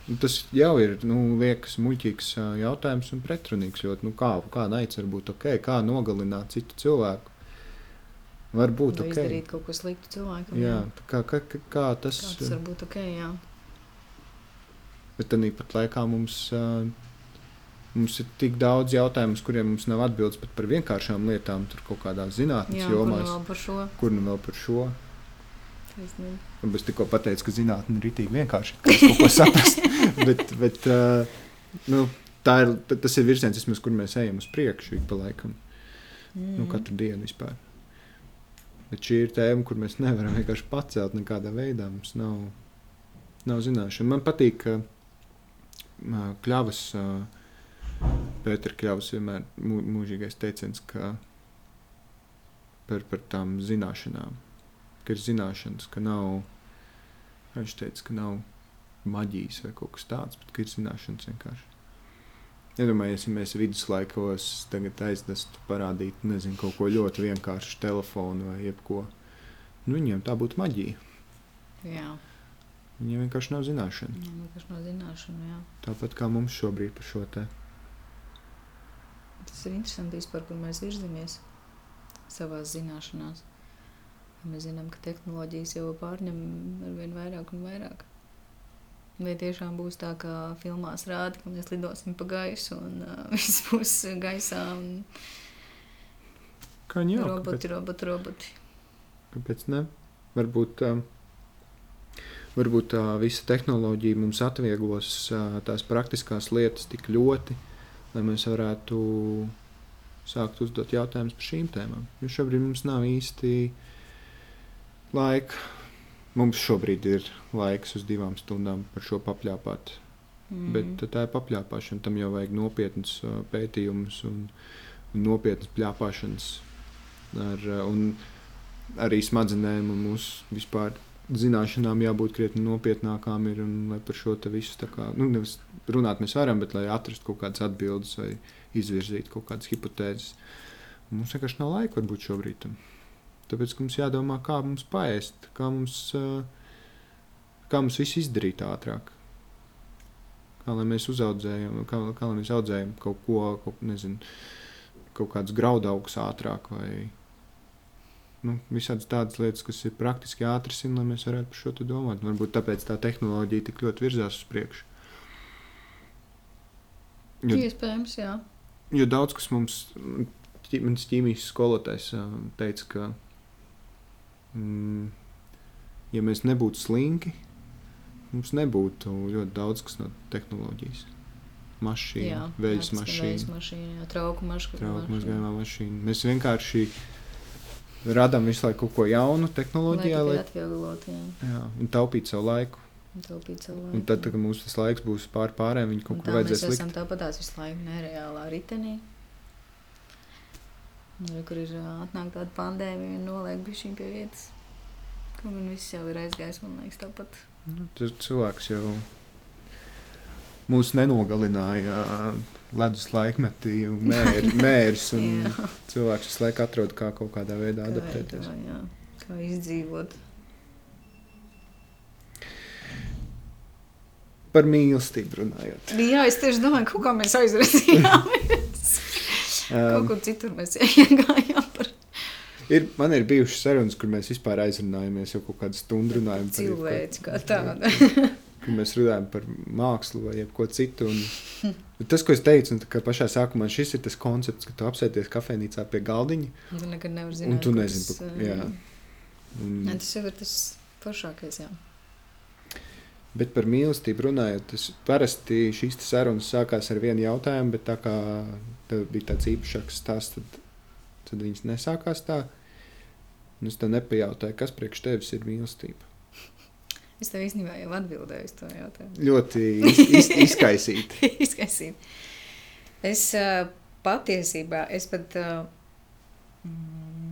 [SPEAKER 1] Nu, Tas jau ir nu, liekas muļķīgs jautājums un pretrunīgs. Ļoti, nu, kā, kā naids var būt ok, kā nogalināt citu cilvēku? Var būt
[SPEAKER 2] Vai
[SPEAKER 1] ok.
[SPEAKER 2] izdarīt kaut ko sliktu cilvēkam.
[SPEAKER 1] Jā, tā kā, kā, kā, tas
[SPEAKER 2] Kā tas var būt ok, jā.
[SPEAKER 1] Bet tad pat laikā mums, mums ir tik daudz jautājumu, kuriem mums nav atbildes pat par vienkāršām lietām, tur kaut kādās zinātnīs
[SPEAKER 2] Jā, kur nu vēl par šo
[SPEAKER 1] Kur nu vēl par šo? Un es tikko pateicu, ka zinātnē ir rītīgi vienkārši ka kaut ko saprast. bet, bet uh, nu, tā ir, ta- tas ir virziens, vismaz, kur mēs ejam uz priekšu ik pa laikam.
[SPEAKER 2] Mm.
[SPEAKER 1] Nu, katru dienu vispār. Bet šī ir tēma, kur mēs nevaram vienkārši pacelt nekādā veidā. Mums nav, nav zināšana. Man patīk, ka ā, kļavas, Pēters Kļavas vienmēr mū, mūžīgais teiciens, ka par, par tām zināšanām, ka ir zināšanas, ka nav, viņš teica, ka nav maģijas vai kaut kas tāds, bet ka ir zināšanas vienkārši. Iedomājieties, ja mēs viduslaikos tagad aiznestu parādīt, nezinu, kaut ko ļoti vienkāršu, telefonu vai jebko. Nu, viņiem tā būtu maģija.
[SPEAKER 2] Jā.
[SPEAKER 1] Viņiem vienkārši nav zināšana.
[SPEAKER 2] Jā, vienkārši no zināšanu, jā.
[SPEAKER 1] Tāpat kā mums šobrīd par šo te.
[SPEAKER 2] Tas ir interesanti vispār, kur mēs virzamies savās zināšanās. Mēs zinām, ka tehnoloģijas jau pārņem ar vien vairāk un vairāk. Vai tiešām būs tā, kā filmās rāda, ka mēs lidosim pa gaisu un uh, viss būs gaisā un
[SPEAKER 1] Kā jau
[SPEAKER 2] roboti, roboti, roboti.
[SPEAKER 1] Kāpēc ne? Varbūt, uh, varbūt tā visa tehnoloģija mums atvieglos uh, tās praktiskās lietas tik ļoti, lai mēs varētu sākt uzdot jautājumus par šīm tēmām. Jo šobrīd mums nav īsti laika. Mums šobrīd ir laiks uz divām stundām par šo papļāpāt. Mm. Bet tā ir papļāpāšana. Tam jau vajag nopietnas pētījumus un, un nopietnas pļāpāšanas. Ar, un arī smadzenēm un mūsu vispār zināšanām jābūt krietni nopietnākām. Ir, un, lai par šo visu kā nu, nevis runāt mēs varam, bet lai atrastu kaut kādas atbildes vai izvirzītu kaut kādas hipotēzes. Mums vienkārši nav laika varbūt šobrīd. Tam. Tāpēc mums jādomā, kā mums paēst, kā mums, kā mums viss izdarīt ātrāk. Kā lai mēs uzaudzējam, kā, kā lai mēs audzējam kaut ko, kaut, nezinu, kaut kādus graudaugus ātrāk vai nu, visādas tādas lietas, kas ir praktiski jāatrisina, lai mēs varētu par šo domāt. Varbūt tāpēc tā tehnoloģija tik ļoti virzās uz priekšu.
[SPEAKER 2] Jo, Iespējams, jā.
[SPEAKER 1] Jo daudz kas mums, mans ķīmijas skolotājs teica, ka, mm, ja mēs nebūtu slinki, mums nebūtu ļoti daudz kas no tehnoloģijas. Mašīna, veļas mašīna,
[SPEAKER 2] mašīna, trauku
[SPEAKER 1] mazgājumā mašīna. Mēs vienkārši radām visu laiku kaut ko jaunu tehnoloģijā,
[SPEAKER 2] lai, lai atvieglotu,
[SPEAKER 1] un taupītu savu laiku.
[SPEAKER 2] Taupīt savu laiku.
[SPEAKER 1] Un tad, kad mums tas laiks būs pār pārējiem, viņi kaut kur vajadzēs
[SPEAKER 2] likt. Mēs esam tāpatās visu laiku nereālā ritenī. Nu, kur ir atnāk tāda pandēmija un noliek bišķiņ pie vietas. Kur man viss jau ir aizgājis, man liekas, tāpat.
[SPEAKER 1] Nu, tas cilvēks jau mūs nenogalināja ledus laikmetī un mēr, mērs. Un cilvēks visu laiku atrod kā kaut kādā veidā adaptēties.
[SPEAKER 2] Kā, jā, kā izdzīvot.
[SPEAKER 1] Par mīlestību runājot.
[SPEAKER 2] Jā, es tieši domāju, kaut kā mēs aizrādījāmies. kaut kur citur mēs iegājām par.
[SPEAKER 1] Ir, man ir bijušas sarunas, kur mēs vispār aizrunājamies, jau kaut kādu stundu runājam
[SPEAKER 2] par cilvēku kā tādu.
[SPEAKER 1] Kad mēs runājam par mākslu vai ko citu. Un, tas, ko es teicu, un, pašā sākumā šis ir tas koncepts, ka tu apsēties kafejnīcā pie galdiņa.
[SPEAKER 2] Tu nekad nevari zināt,
[SPEAKER 1] un tu nezini, pa, jā.
[SPEAKER 2] Un, ne, tas jau ir tas foršākais. Jā.
[SPEAKER 1] Bet par mīlestību runājot, tas parasti šīs sarunas sākās ar vienu jautājumu, bet tā kā tev bija tāds īpašāks stāsts, tad, tad viņas nesākās tā. Un es tev nepajautāju, kas priekš tevis ir mīlestība.
[SPEAKER 2] Es tev īstenībā jau atbildēju uz to jautājumu.
[SPEAKER 1] Ļoti iz, iz, izkaisīti.
[SPEAKER 2] izkaisīti. Es uh, patiesībā, es pat. Uh, mm,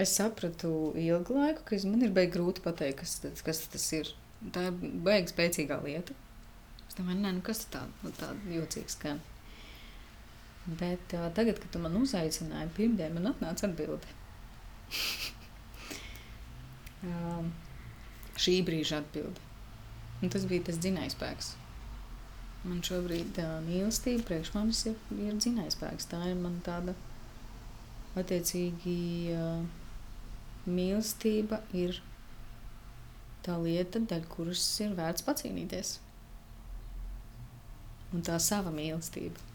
[SPEAKER 2] es sapratu ilgu laiku, ka man ir beigas grūti pateikt, kas, kas tas ir. Tā ir beigas spēcīgā lieta. Es domāju, nē, nu kas tā, nu, tāda jocīga skan. Bet uh, tagad, kad tu man uzaicināji, pirmdien man atnāca atbilde. um, šī brīža atbilde. Un tas bija tas dzinējspēks. Man šobrīd tā mīlestība priekš manis ir, ir dzinējspēks. Tā ir man tāda attiecīgi uh, mīlestība ir tā lieta, dēļ kuras ir vērts pacīnīties. Un tā sava mīlestība.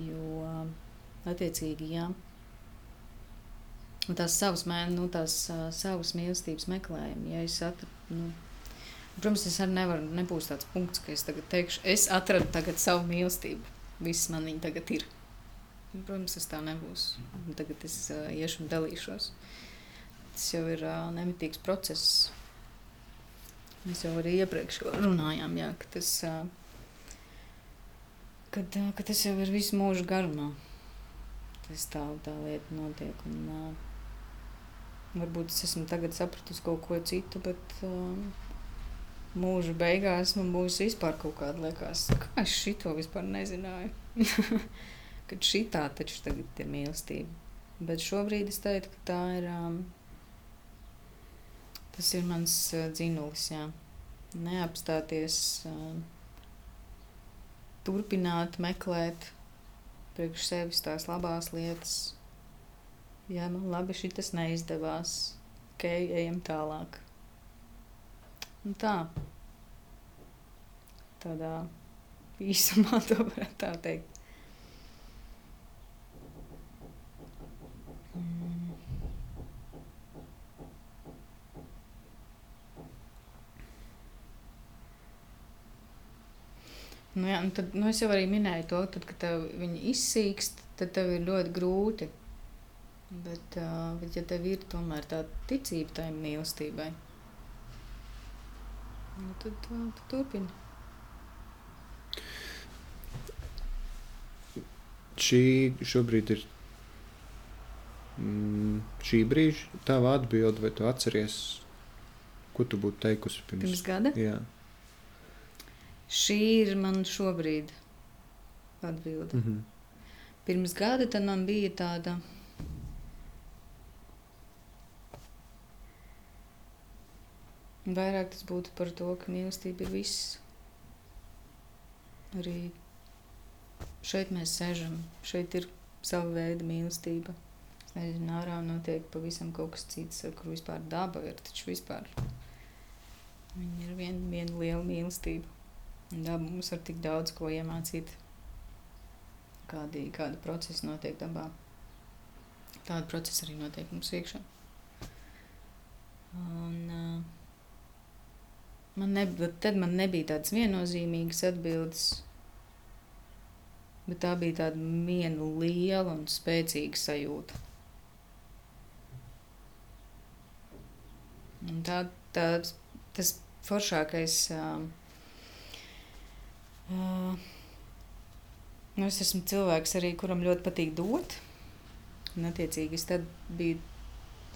[SPEAKER 2] Jo, attiecīgi, jā. Un tās savas, nu, tās uh, savas mīlestības meklējumi, ja es atradu, nu, protams, es arī nevaru, nebūs tāds punkts, ka es tagad teikšu, es atradu tagad savu mīlestību. Viss man viņa tagad ir. Protams, tas tā nebūs. Tagad es uh, iešu un dalīšos. Tas jau ir uh, nemitīgs process. Mēs jau arī iepriekš runājām, jā, ka, tas, uh, kad, uh, ka tas jau ir visu mūžu garumā. Tas tā, tā lieta notiek. Un, uh, varbūt es esmu tagad sapratusi kaut ko citu, bet uh, mūža beigās man būs vispār kaut kāda liekas, kā es šito vispār nezināju. kad šī tā taču tagad ir mīlestība. Bet šobrīd es teiktu, ka tā ir. Um, Tas ir mans dzinulis, jā. Neapstāties, turpināt, meklēt priekš sevis tās labās lietas. Jā, man labi šis neizdevās. Ok, ejam tālāk. Un tā. Tādā īsumā to varētu tā teikt. Nu, jā, nu tad, nu es jau arī minēju to, tad, kad viņi izsīkst, tad tev ir ļoti grūti. Bet, uh, bet ja tev ir tomēr tā ticība tai mīlestībai, nu, tad, uh, tad turpini.
[SPEAKER 1] Šī šobrīd ir mm, šī brīža tava atbilde, vai tu atceries, ko tu būtu teikusi pirms,
[SPEAKER 2] Pirms gada?
[SPEAKER 1] Jā.
[SPEAKER 2] Šī ir man šobrīd atbilde.
[SPEAKER 1] Mm -hmm.
[SPEAKER 2] Pirms gada tad man bija tāda. Vairāk tas būtu par to, ka mīlestība ir viss. Arī šeit mēs sēžam, šeit ir sava veida mīlestība. Es nezinu, ārā notiek pavisam kaut kas cits, kur vispār daba ir. Taču vispār viņa ir viena vien liela mīlestība. Daba mums var tik daudz ko iemācīt. Kādi, kādi procesi notiek dabā. Tādi procesi arī notiek mums iekšā. Un, man ne, tad man nebija tādas viennozīmīgas atbildes, bet tā bija tāda viena liela un spēcīga sajūta. Un tā, tā, tas foršākais. Uh, uh, nu, es esmu cilvēks, arī, kuram ļoti patīk dot. Un, attiecīgi, es biju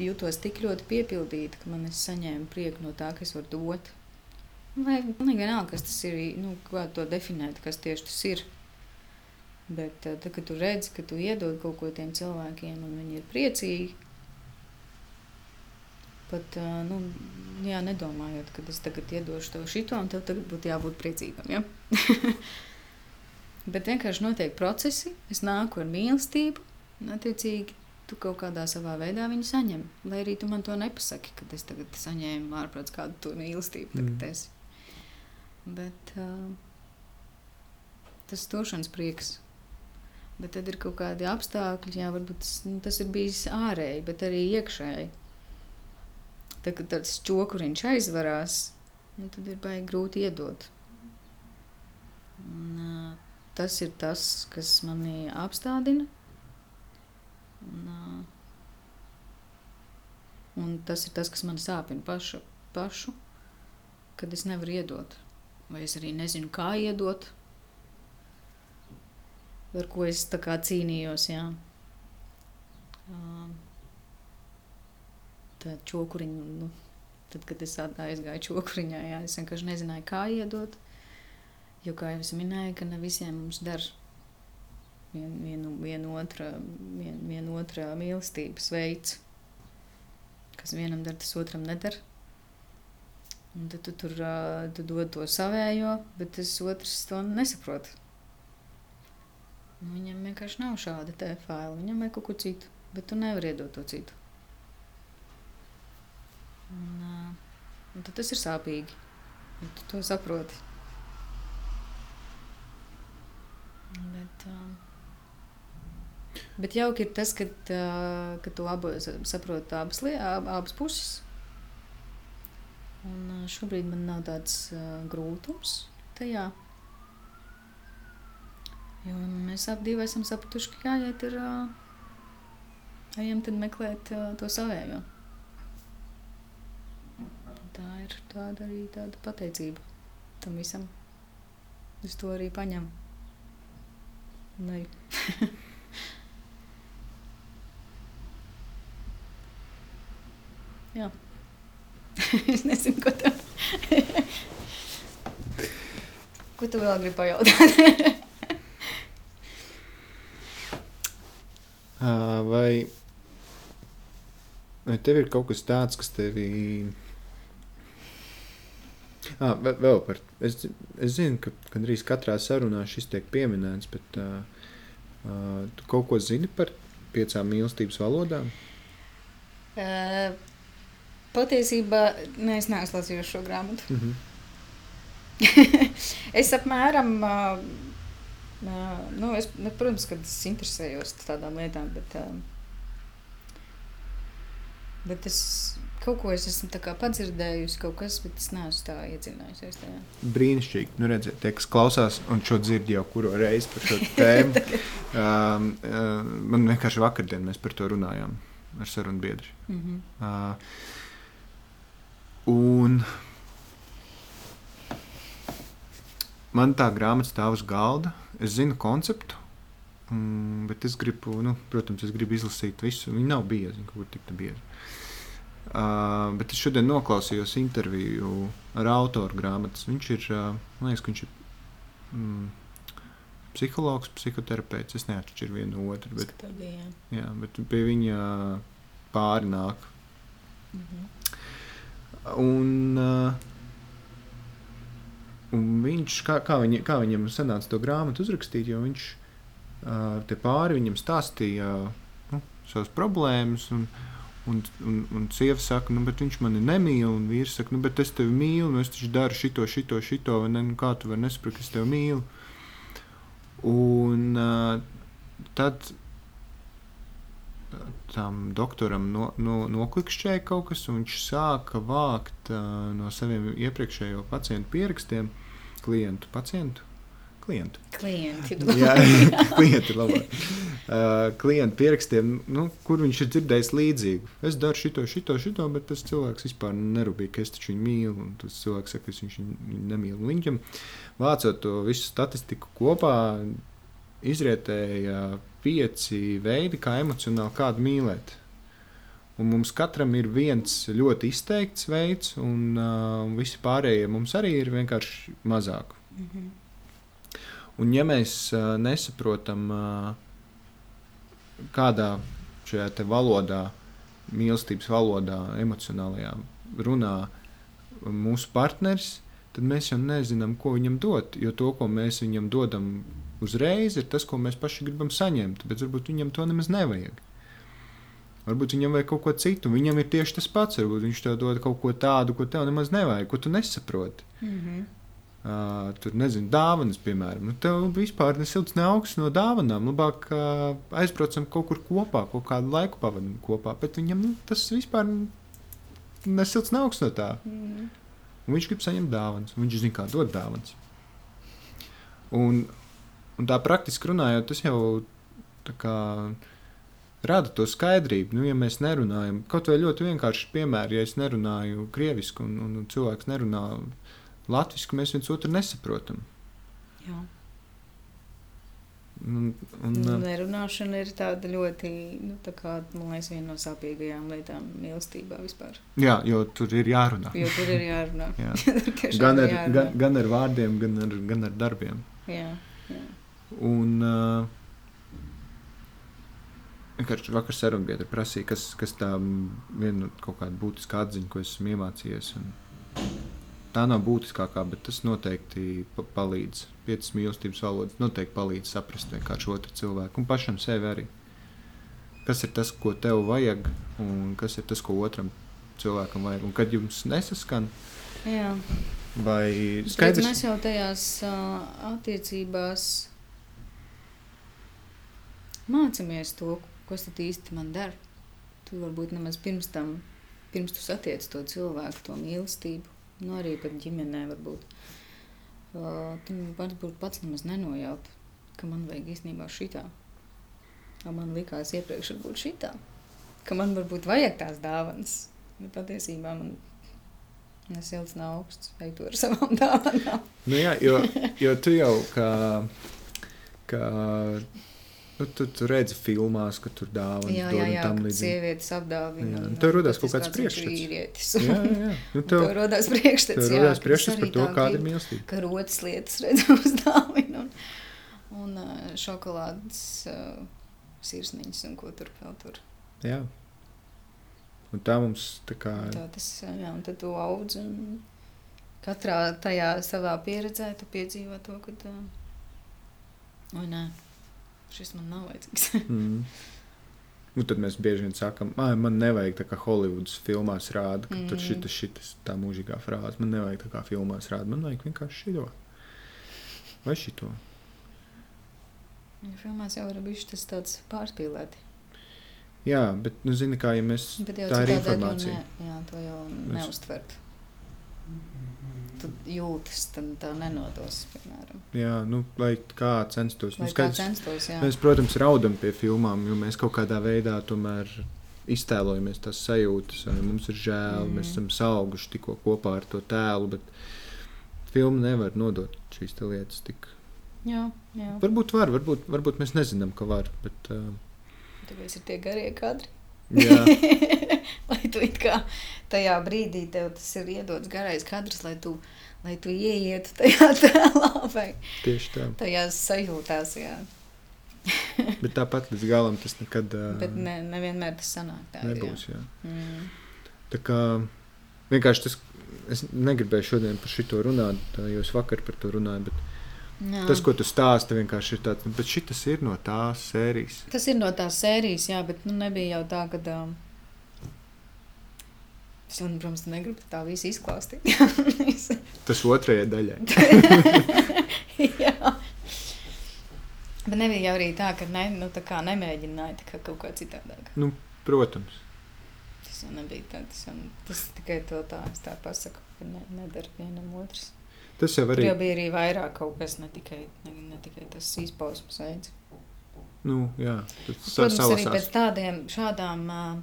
[SPEAKER 2] jūtos tik ļoti piepildīta, ka man es saņēmu prieku no tā, ka es varu dot. Vai man ir vienalga, kas tas ir, nu, kā to definēt, kas tieši tas ir. Bet tad, kad tu redzi, ka tu iedod kaut ko tiem cilvēkiem, un viņi ir priecīgi, pat nu, jā, nedomājot, ka es tagad iedošu tev šito, un tev tagad būtu jābūt priecīgam. Ja? Bet vienkārši notiek procesi, es nāku ar mīlestību, un attiecīgi tu kaut kādā savā veidā viņu saņem. Lai arī tu man to nepasaki, kad es tagad saņēmu ārprāts kādu to mīlestību. Mm. Bet uh, tas ir došanas prieks. Bet tad ir kaut kādi apstākļi, jā, varbūt tas, nu, tas ir bijis ārēji, bet arī iekšēji. Tad, kad tāds čokuriņš aizvarās, nu, tad ir baigi grūti iedot. Un, tas ir tas, kas manī apstādina. Un, un tas ir tas, kas man sāpina pašu, pašu, kad es nevaru iedot. Vai es arī nezinu, kā iedot, ar ko es tā kā cīnījos. Jā. Uh, tā čokuriņa. Nu, tad, kad es aizgāju čokuriņā, jā, es vienkārši nezināju, kā iedot. Jo, kā jau es minēju, ka ne visiem mums der vien, vienu, vienu otra, vien, vien otra mīlestības veids. Kas vienam der, tas otram neder. Un tad tu tur tu dod to savējo, bet tas otrs to nesaprot. Viņam vienkārši nav šāda te faila. Viņam ir kaut ko citu, bet tu nevari iedot to citu. Un, un tad tas ir sāpīgi. Ja tu to saproti. Bet, bet jauki ir tas, ka, uh, ka tu abu saproti abas, ab, abas puses. Un šobrīd man nav tāds grūtums tajā. Jo mēs abi esam sapratuši, ka jāiet ir, ejam tad meklēt to savējo tā ir tāda arī tāda pateicība tam visam. Es to arī paņemu. Nē. Jā. es nezinu, ko tev. ko tu vēl gribi pajautāt?
[SPEAKER 1] vai, vai tev ir kaut kas tāds, kas tevi Ah, ve- vēl par. Es, es zinu, ka gandrīz katrā sarunā šis tiek pieminēts, bet uh, uh, tu kaut ko zini par piecām mīlestības valodām?
[SPEAKER 2] Uh, patiesībā ne, es neesmu lasījusi šo grāmatu.
[SPEAKER 1] Mm -hmm.
[SPEAKER 2] es apmēram, uh, uh, nu, es, nu, protams, ka es interesējos par tādām lietām, bet, uh, bet es kaut ko es esmu padzirdējusi, kaut kas, bet es neesmu tā iedziļinājusies tajā.
[SPEAKER 1] Brīnišķīgi. Nu, redziet, tie, kas klausās un šo dzird jau kuru reizi par šo tēmu. um, uh, man vienkārši vakardien mēs par to runājām ar sarunu biedru.
[SPEAKER 2] Mm -hmm.
[SPEAKER 1] Uh, un man tā grāmata stāv uz galda. Es zinu konceptu, mm, bet es gribu, nu, protams, es gribu izlasīt visu. Viņa nav bieza, kaut kur tik bieza. Uh, bet es šodien noklausījos interviju ar autoru grāmatas. Viņš ir, uh, man liekas, ka viņš ir mm, psihologs, psihoterapeits. Es neatšķiru vienu no otru, bet,
[SPEAKER 2] bija, jā.
[SPEAKER 1] jā, bet pie viņa pāri nāk.
[SPEAKER 2] Mm -hmm.
[SPEAKER 1] Un, uh, un viņš, kā, kā, viņa, kā viņam sanāca to grāmatu uzrakstīt, jo viņš uh, te pāri viņam stāstīja nu, savas problēmas. Un, Un, un, un sieva saka, nu, bet viņš mani nemīl. Un vīrs saka, nu, bet es tevi mīlu, nu, es taču daru šito, šito, šito, vai ne? Nu, kā tu vari nesaprast, ka es tevi mīlu? Un uh, tad tam doktoram no, no, noklikšķēja kaut kas, un viņš sāka vākt uh, no saviem iepriekšējo pacientu pierakstiem, klientu, pacientu. Klientu.
[SPEAKER 2] Klienti.
[SPEAKER 1] Jā, klienti ir labāk. Uh, klientu pierakstiem, nu, kur viņš ir dzirdējis līdzīgu. Es daru šito, šito, šito, bet tas cilvēks vispār nerūpīgi, ka es taču viņu mīlu. Un tas cilvēks saka, ka es viņu nemīlu. Viņam vācot to visu statistiku kopā, izrietēja pieci veidi, kā emocionāli kādu mīlēt. Un mums katram ir viens ļoti izteikts veids, un uh, visi pārējie mums arī ir vienkārši mazāk.
[SPEAKER 2] Mm -hmm.
[SPEAKER 1] Un, ja mēs uh, nesaprotam, uh, kādā šajā valodā, mīlestības valodā, emocionālajā runā mūsu partneris, tad mēs jau nezinām, ko viņam dot. Jo to, ko mēs viņam dodam uzreiz, ir tas, ko mēs paši gribam saņemt. Bet varbūt viņam to nemaz nevajag. Varbūt viņam vajag kaut ko citu. Viņam ir tieši tas pats. Varbūt viņš tev dod kaut ko tādu, ko tev nemaz nevajag, ko tu nesaproti.
[SPEAKER 2] Mm -hmm.
[SPEAKER 1] Uh, tur nezinu, dāvanas, piemēram. Nu, tev vispār nesilts ne augsts no dāvanām. Labāk uh, aizbraucam kaut kur kopā, kaut kādu laiku pavadām kopā. Bet viņam nu, tas vispār nesilts ne augsts no tā.
[SPEAKER 2] Mm.
[SPEAKER 1] Un viņš grib saņemt dāvanas. Viņš zina, kā dot dāvanas. Un, un tā praktiski runājot, tas jau kā, rada to skaidrību. Nu, ja mēs nerunājam, kaut vai ļoti vienkārši piemēri, ja es nerunāju krieviski un, un cilvēks nerunā latviešu, mēs viens otru nesaprotam.
[SPEAKER 2] Jā.
[SPEAKER 1] Un, un,
[SPEAKER 2] Nu, nerunāšana ir tāda ļoti, nu, tā kā, man liekas, viena no sāpīgajām lietām mīlestībā vispār.
[SPEAKER 1] jā, jo tur ir jārunā.
[SPEAKER 2] Jo tur ir jārunā.
[SPEAKER 1] Jā. Gan ar,
[SPEAKER 2] jārunā.
[SPEAKER 1] gan, gan ar vārdiem, gan ar, gan ar darbiem.
[SPEAKER 2] Jā, jā.
[SPEAKER 1] Un uh, vienkārši vakar sarunbiedri prasīja, kas, kas tā viena no kaut kāda būtiska atziņa, ko esmu iemācījies. Un tā nav būtiskākā, bet tas noteikti pa palīdz. Piecas mīlestības valodas noteikti palīdz saprast vienkārši otru cilvēku un pašam sevi arī. Kas ir tas, ko tev vajag, un kas ir tas, ko otram cilvēkam vajag. Un kad jums nesaskan,
[SPEAKER 2] jā.
[SPEAKER 1] vai
[SPEAKER 2] skaidrs, Mēs jau tajās uh, attiecībās mācāmies to, kas tad īsti man dara. Tu varbūt nemaz pirms tam, pirms tu satiec to cilvēku, to mīlestību, nu arī pat ģimenē varbūt. Uh, tu varbūt pats nemaz nenojaut, ka man vajag īstenībā šitā. Man likās iepriekš varbūt šitā, ka man varbūt vajag tās dāvanas. Bet patiesībā man nesilts nav augsts, ej tu ar savām dāvanām.
[SPEAKER 1] Nu, jā, jo, jo tu jau kā, kā nu, tu, tu redzi filmās, ka tur dāvanas
[SPEAKER 2] Jā, jā,
[SPEAKER 1] un
[SPEAKER 2] jā
[SPEAKER 1] tam līdzīgi.
[SPEAKER 2] sievietes apdāvina.
[SPEAKER 1] Jā,
[SPEAKER 2] un,
[SPEAKER 1] un tev rodās
[SPEAKER 2] uh,
[SPEAKER 1] kaut kāds priekšstats. Jā, jā. Nu,
[SPEAKER 2] Tev
[SPEAKER 1] tev,
[SPEAKER 2] rodās priekšstats,
[SPEAKER 1] tev rodās priekšstats par to, kāda ir mīlestība.
[SPEAKER 2] Ka rotas lietas redzu uz dāvinu un, un uh, šokolādes uh, sirsniņas un ko tur vēl tur.
[SPEAKER 1] Jā. Un tā mums tā kā.
[SPEAKER 2] Tā tas, uh, jā, un tad tu audz un katrā tajā savā pieredzē tu piedzīvo to, ka tā, oi nē, šis man nav vajadzīgs.
[SPEAKER 1] Mm. Un tad mēs bieži vien sakām, man nevajag tā kā Holivudas filmās rāda, ka mm. tur šitas, šitas tā mūžīgā frāze. Man nevajag tā kā filmās rāda, man vajag vienkārši šito. Vai šito.
[SPEAKER 2] Ja filmās jau ir bijuši tas tāds pārspīlēti.
[SPEAKER 1] Jā, bet, nu, zini, kā, ja mēs,
[SPEAKER 2] Bet jau
[SPEAKER 1] tā ir informācija.
[SPEAKER 2] To ne, jā, to jau
[SPEAKER 1] Mēs-
[SPEAKER 2] neuztvert. Tu jūtas, tad tā nenodos, piemēram.
[SPEAKER 1] Jā, nu, lai kā censtos.
[SPEAKER 2] Lai
[SPEAKER 1] Nu,
[SPEAKER 2] kā
[SPEAKER 1] skaidrs,
[SPEAKER 2] censtos, jā.
[SPEAKER 1] mēs, protams, raudam pie filmām, jo mēs kaut kādā veidā tomēr iztēlojamies tās sajūtas. Mums ir žēl, mm. mēs esam sauguši tikko kopā ar to tēlu, bet filma nevar nodot šīs lietas tik.
[SPEAKER 2] Jā, jā.
[SPEAKER 1] Varbūt var, varbūt, varbūt mēs nezinām, ka var. Bet, uh,
[SPEAKER 2] Tāpēc ir tie garie kadri. lai tu kā tajā brīdī tev tas ir iedots garais kadrs, lai tu, lai tu ieietu tajā tēlā vai
[SPEAKER 1] tieši tā.
[SPEAKER 2] tajās sajūtās, jā.
[SPEAKER 1] Bet tāpat līdz galam tas nekad
[SPEAKER 2] Bet ne, nevienmēr tas sanāk tā.
[SPEAKER 1] nebūs. Jā.
[SPEAKER 2] Jā. Mm.
[SPEAKER 1] Tā kā vienkārši tas, es negribēju šodien par šo runāt, jo es vakar par to runāju. Bet
[SPEAKER 2] Jā.
[SPEAKER 1] tas, ko tu stāsti, vienkārši ir tāds, nu, bet šis ir no tās sērijas.
[SPEAKER 2] Tas ir no tās sērijas, jā, bet nu, nebija jau tā, ka. Um, es, un, protams, negribu tā visu izklāstīt.
[SPEAKER 1] Tas otrajai daļai.
[SPEAKER 2] jā. Bet nebija jau arī tā, ka ne, nu, tā kā nemēģināja tā kā kaut kā citādāk.
[SPEAKER 1] Protams.
[SPEAKER 2] Tas jau nebija tā, tas, jau, tas tikai to tā, es tā pasaku, ka ne, nedara vienam otrs.
[SPEAKER 1] Tas jau
[SPEAKER 2] Tur
[SPEAKER 1] arī
[SPEAKER 2] jau bija arī vairāk kaut kas, ne tikai, ne, ne tikai tas izpausmes veids.
[SPEAKER 1] nu, jā, tas
[SPEAKER 2] Protams, arī pēc tādiem šādām uh,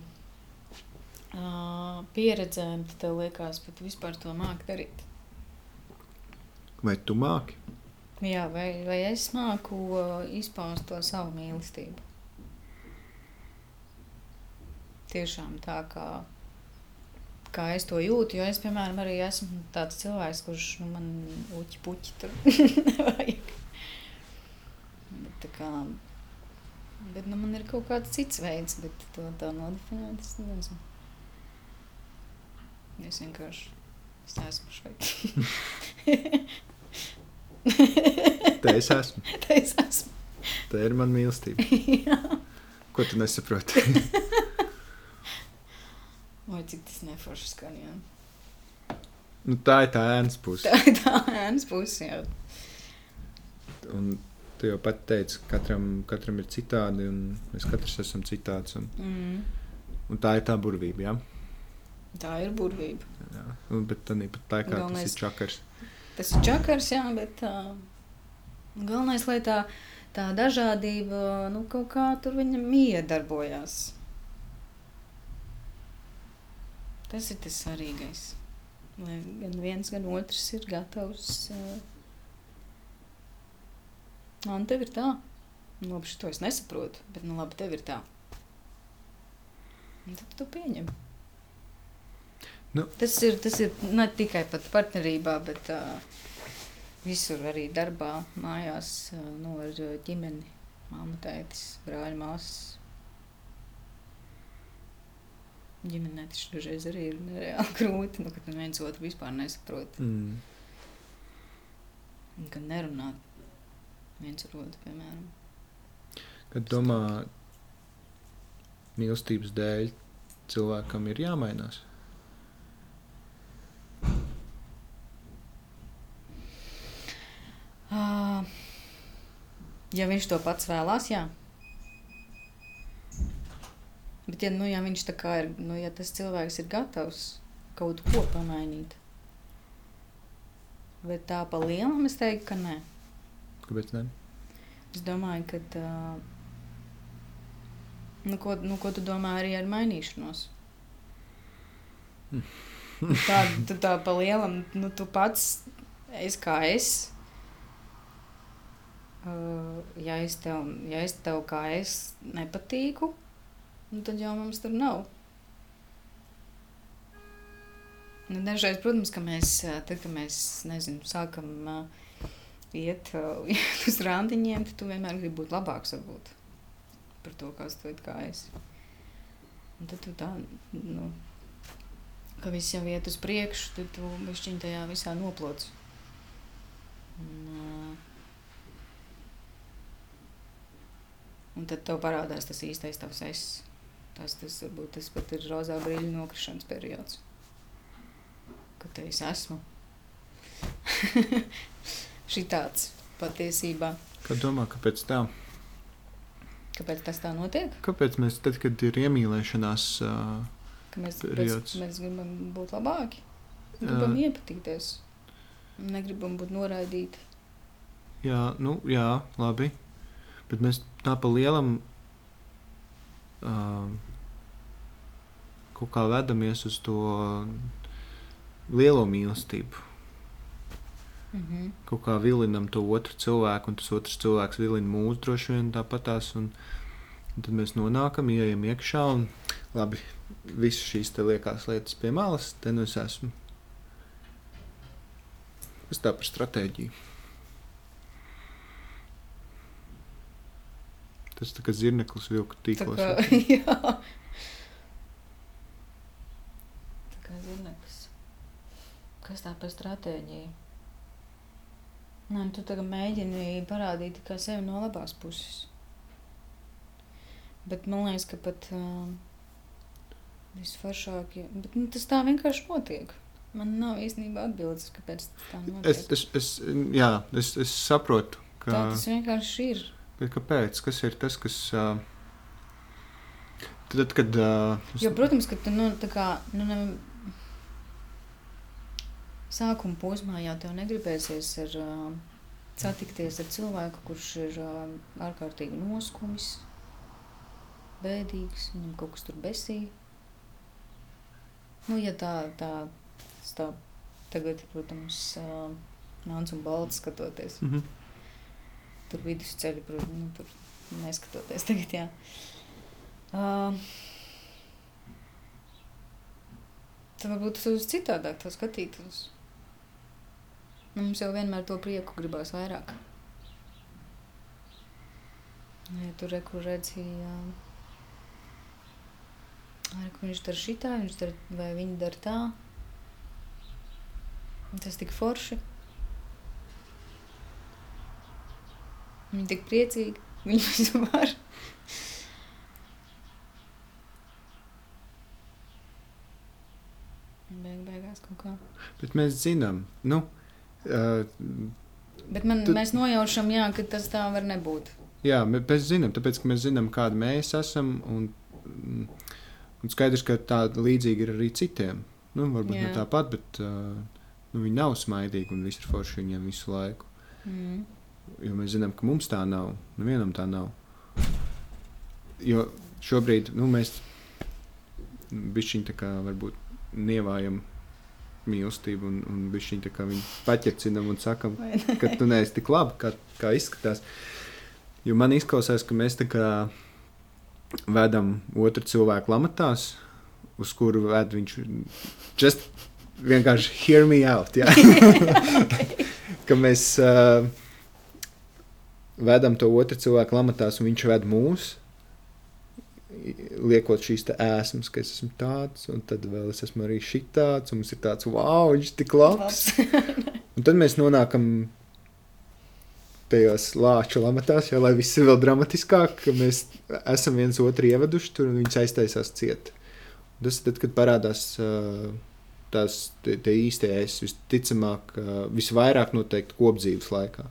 [SPEAKER 2] uh, pieredzēm, tad tev liekas, ka tu vispār to māki darīt.
[SPEAKER 1] Vai tu māki?
[SPEAKER 2] Jā, vai, vai es māku uh, izpaust to savu mīlestību? Tiešām tā kā, kā es to jūtu, jo es, piemēram, arī esmu tāds cilvēks, kurš nu, man uķi puķi tur nevajag. Bet, tā kā, bet nu, man ir kaut kāds cits veids, bet to tā nodefinēt, es nezinu. Es vienkārši es esmu šeit.
[SPEAKER 1] Tā es esmu.
[SPEAKER 2] Tā es esmu.
[SPEAKER 1] Tā ir mana mīlestība. Ko tu nesaproti?
[SPEAKER 2] Vai cik tas neforši skan, jā.
[SPEAKER 1] nu, tā ir tā ēnas puse.
[SPEAKER 2] Tā ir tā ēnas puse, jā.
[SPEAKER 1] Un tu jau pat teici, ka katram, katram ir citādi, un mēs katrs esam citāds. Un,
[SPEAKER 2] Mm.
[SPEAKER 1] un tā ir tā burvība. Ja?
[SPEAKER 2] Tā ir burvība.
[SPEAKER 1] Jā, un, bet tā pat laikā tas
[SPEAKER 2] Galvenais-
[SPEAKER 1] ir čakars.
[SPEAKER 2] Tas ir čakars, jā, bet uh, galvenais, lai tā, tā dažādība nu, kaut kā tur viņam iedarbojās. Tas ir tas svarīgais. Lai gan viens, gan otrs ir gatavs. Uh, nu, tev ir tā. Nu, labi, šo es nesaprotu, bet nu, labi, tev ir tā. Un tad tu pieņem.
[SPEAKER 1] Nu.
[SPEAKER 2] Tas, ir, tas ir ne tikai pat partnerībā, bet uh, visur arī darbā, mājās, uh, nu, ar ģimeni, māmu, tētis, brāļa, māsas. Ģimenē tas dažreiz arī ir nereāli grūti, nu, kad viens otru vispār nesaprot.
[SPEAKER 1] Mm.
[SPEAKER 2] Un Kad nerunā viens ar otru, piemēram.
[SPEAKER 1] Kad domā, mīlestības dēļ cilvēkam ir jāmainās.
[SPEAKER 2] Uh, ja viņš to pats vēlās, jā. Bet, ja, nu, ja viņš tā kā ir, nu, ja tas cilvēks ir gatavs kaut ko pamainīt, bet tā pa lielam es teiktu, ka nē.
[SPEAKER 1] Kāpēc ne?
[SPEAKER 2] Es domāju, ka. Uh, nu, ko, nu, ko tu domā arī ar mainīšanos? Tā, tu tā pa lielam, nu, tu pats, es kā es. Uh, ja, es tev, ja es tev kā es nepatīku, nu, tad jau mums tur nav. Nu, dažreiz, protams, ka mēs, tad, kad mēs nezinu, sākam uh, iet, uh, uz randiņiem, tad tu vienmēr gribi būt labāks varbūt, par to, kāds tu esi kā esi. Un tad tu tā, nu, ka viss jau iet uz priekšu, tad tu bišķiņ tajā visā noploc. Un, uh, un tad tev parādās tas īstais tavs es. Tas, tas varbūt tas pat ir rozā brīļu nokrišanas periods. Kad te es esmu. Šitāds patiesībā.
[SPEAKER 1] Kā domā, kāpēc tā?
[SPEAKER 2] Kāpēc tas tā notiek?
[SPEAKER 1] Kāpēc mēs, tad, kad ir iemīlēšanās, uh,
[SPEAKER 2] Ka mēs,
[SPEAKER 1] Periods.
[SPEAKER 2] pēc, mēs gribam būt labāki, gribam iepatīties, negribam būt noraidīti.
[SPEAKER 1] jā, nu, jā, labi, bet mēs tā pa lielam uh, kaut kā vedamies uz to lielo mīlestību.
[SPEAKER 2] Mm -hmm.
[SPEAKER 1] Kaut kā vilinam to otru cilvēku, un tas otrs cilvēks vilina mūsu droši vien tāpatās. Un, un tad mēs nonākam, ieejam iekšā un labi, visas šīs te liekās lietas pie malas, te nu es esmu. Kas tā par stratēģiju? Tas tā kā zirneklis vilku
[SPEAKER 2] Tā
[SPEAKER 1] tīklos.
[SPEAKER 2] kā,
[SPEAKER 1] vai?
[SPEAKER 2] jā. Tā kā zirneklis. Kas tā par stratēģiju? Nē, nu tu tagad mēģini parādīt tikai sevi no labās puses. Bet man liekas, ka pat uh, visforšākie, bet nu, tas tā vienkārši notiek. Man nav īstenībā atbildes, kāpēc tā notiek.
[SPEAKER 1] Es, es, es, jā, es, es saprotu, ka.
[SPEAKER 2] Tā tas vienkārši ir.
[SPEAKER 1] Bet kāpēc? Kas ir tas, kas. Uh, tad, kad. Uh,
[SPEAKER 2] Jo, protams, ka tu nu, tā kā, nu, ne, sākuma posmā jau tev negribēsies ar, uh, satikties ar cilvēku, kurš ir uh, ārkārtīgi noskumis, bēdīgs, viņam kaut kas tur besī. Nu, ja tā, tā, tā tagad, protams, uh, melns un balts skatoties.
[SPEAKER 1] mm -hmm.
[SPEAKER 2] Tur vidusceļi, protams, nu, tur neskatoties tagad, jā. Uh, tad varbūt tas būs citādāk to skatītos. Nu, mums jau vienmēr to prieku gribās vairāk. Ja tur reku redzi, jā. Reku viņš dara šitā, viņš dara, vai viņi dara tā. Tas tik forši. Viņi tik priecīgi. Viņi visu var. Beig, beigās kaut kā.
[SPEAKER 1] Bet mēs zinām, nu, uh,
[SPEAKER 2] Bet man,
[SPEAKER 1] Tu-
[SPEAKER 2] mēs nojaušam, jā, ka tas tā var nebūt.
[SPEAKER 1] jā, mē- mēs zinām, tāpēc ka mēs zinām, kādi mēs esam. Un, un skaidrs, ka tāda līdzīga ir arī citiem. Nu, varbūt jā. ne tāpat, bet uh, nu, viņi nav smaidīgi un viss ir forši viņiem visu laiku.
[SPEAKER 2] Mm.
[SPEAKER 1] Jo mēs zinām, ka mums tā nav. Nevienam tā nav. Jo šobrīd nu, mēs bišķiņi tā kā varbūt nievājam mīlestību un, un bišķiņi tā kā viņu paķercinam un sakam, ka tu neesi tik labi, kā, kā izskatās. Jo man izklausās, ka mēs tā kā vedam otru cilvēku lamatās, uz kuru ved viņš just vienkārši hear me out. Jā. ka mēs uh, vedam to otru cilvēku lamatās, un viņš ved mūs. Liekot šīs te ēsmas, ka es esmu tāds, un tad vēl es esmu arī šitāds, un mums ir tāds, wow, viņš ir tik labs. Un tad mēs nonākam tajos lāču lamatās, jau lai viss ir vēl dramatiskāk, ka mēs esam viens otru ieveduši tur un viņš aiztaisās ciet. Un Tas ir tad, kad parādās tās tie īstie es, visticamāk, visvairāk noteikti kopdzīves laikā.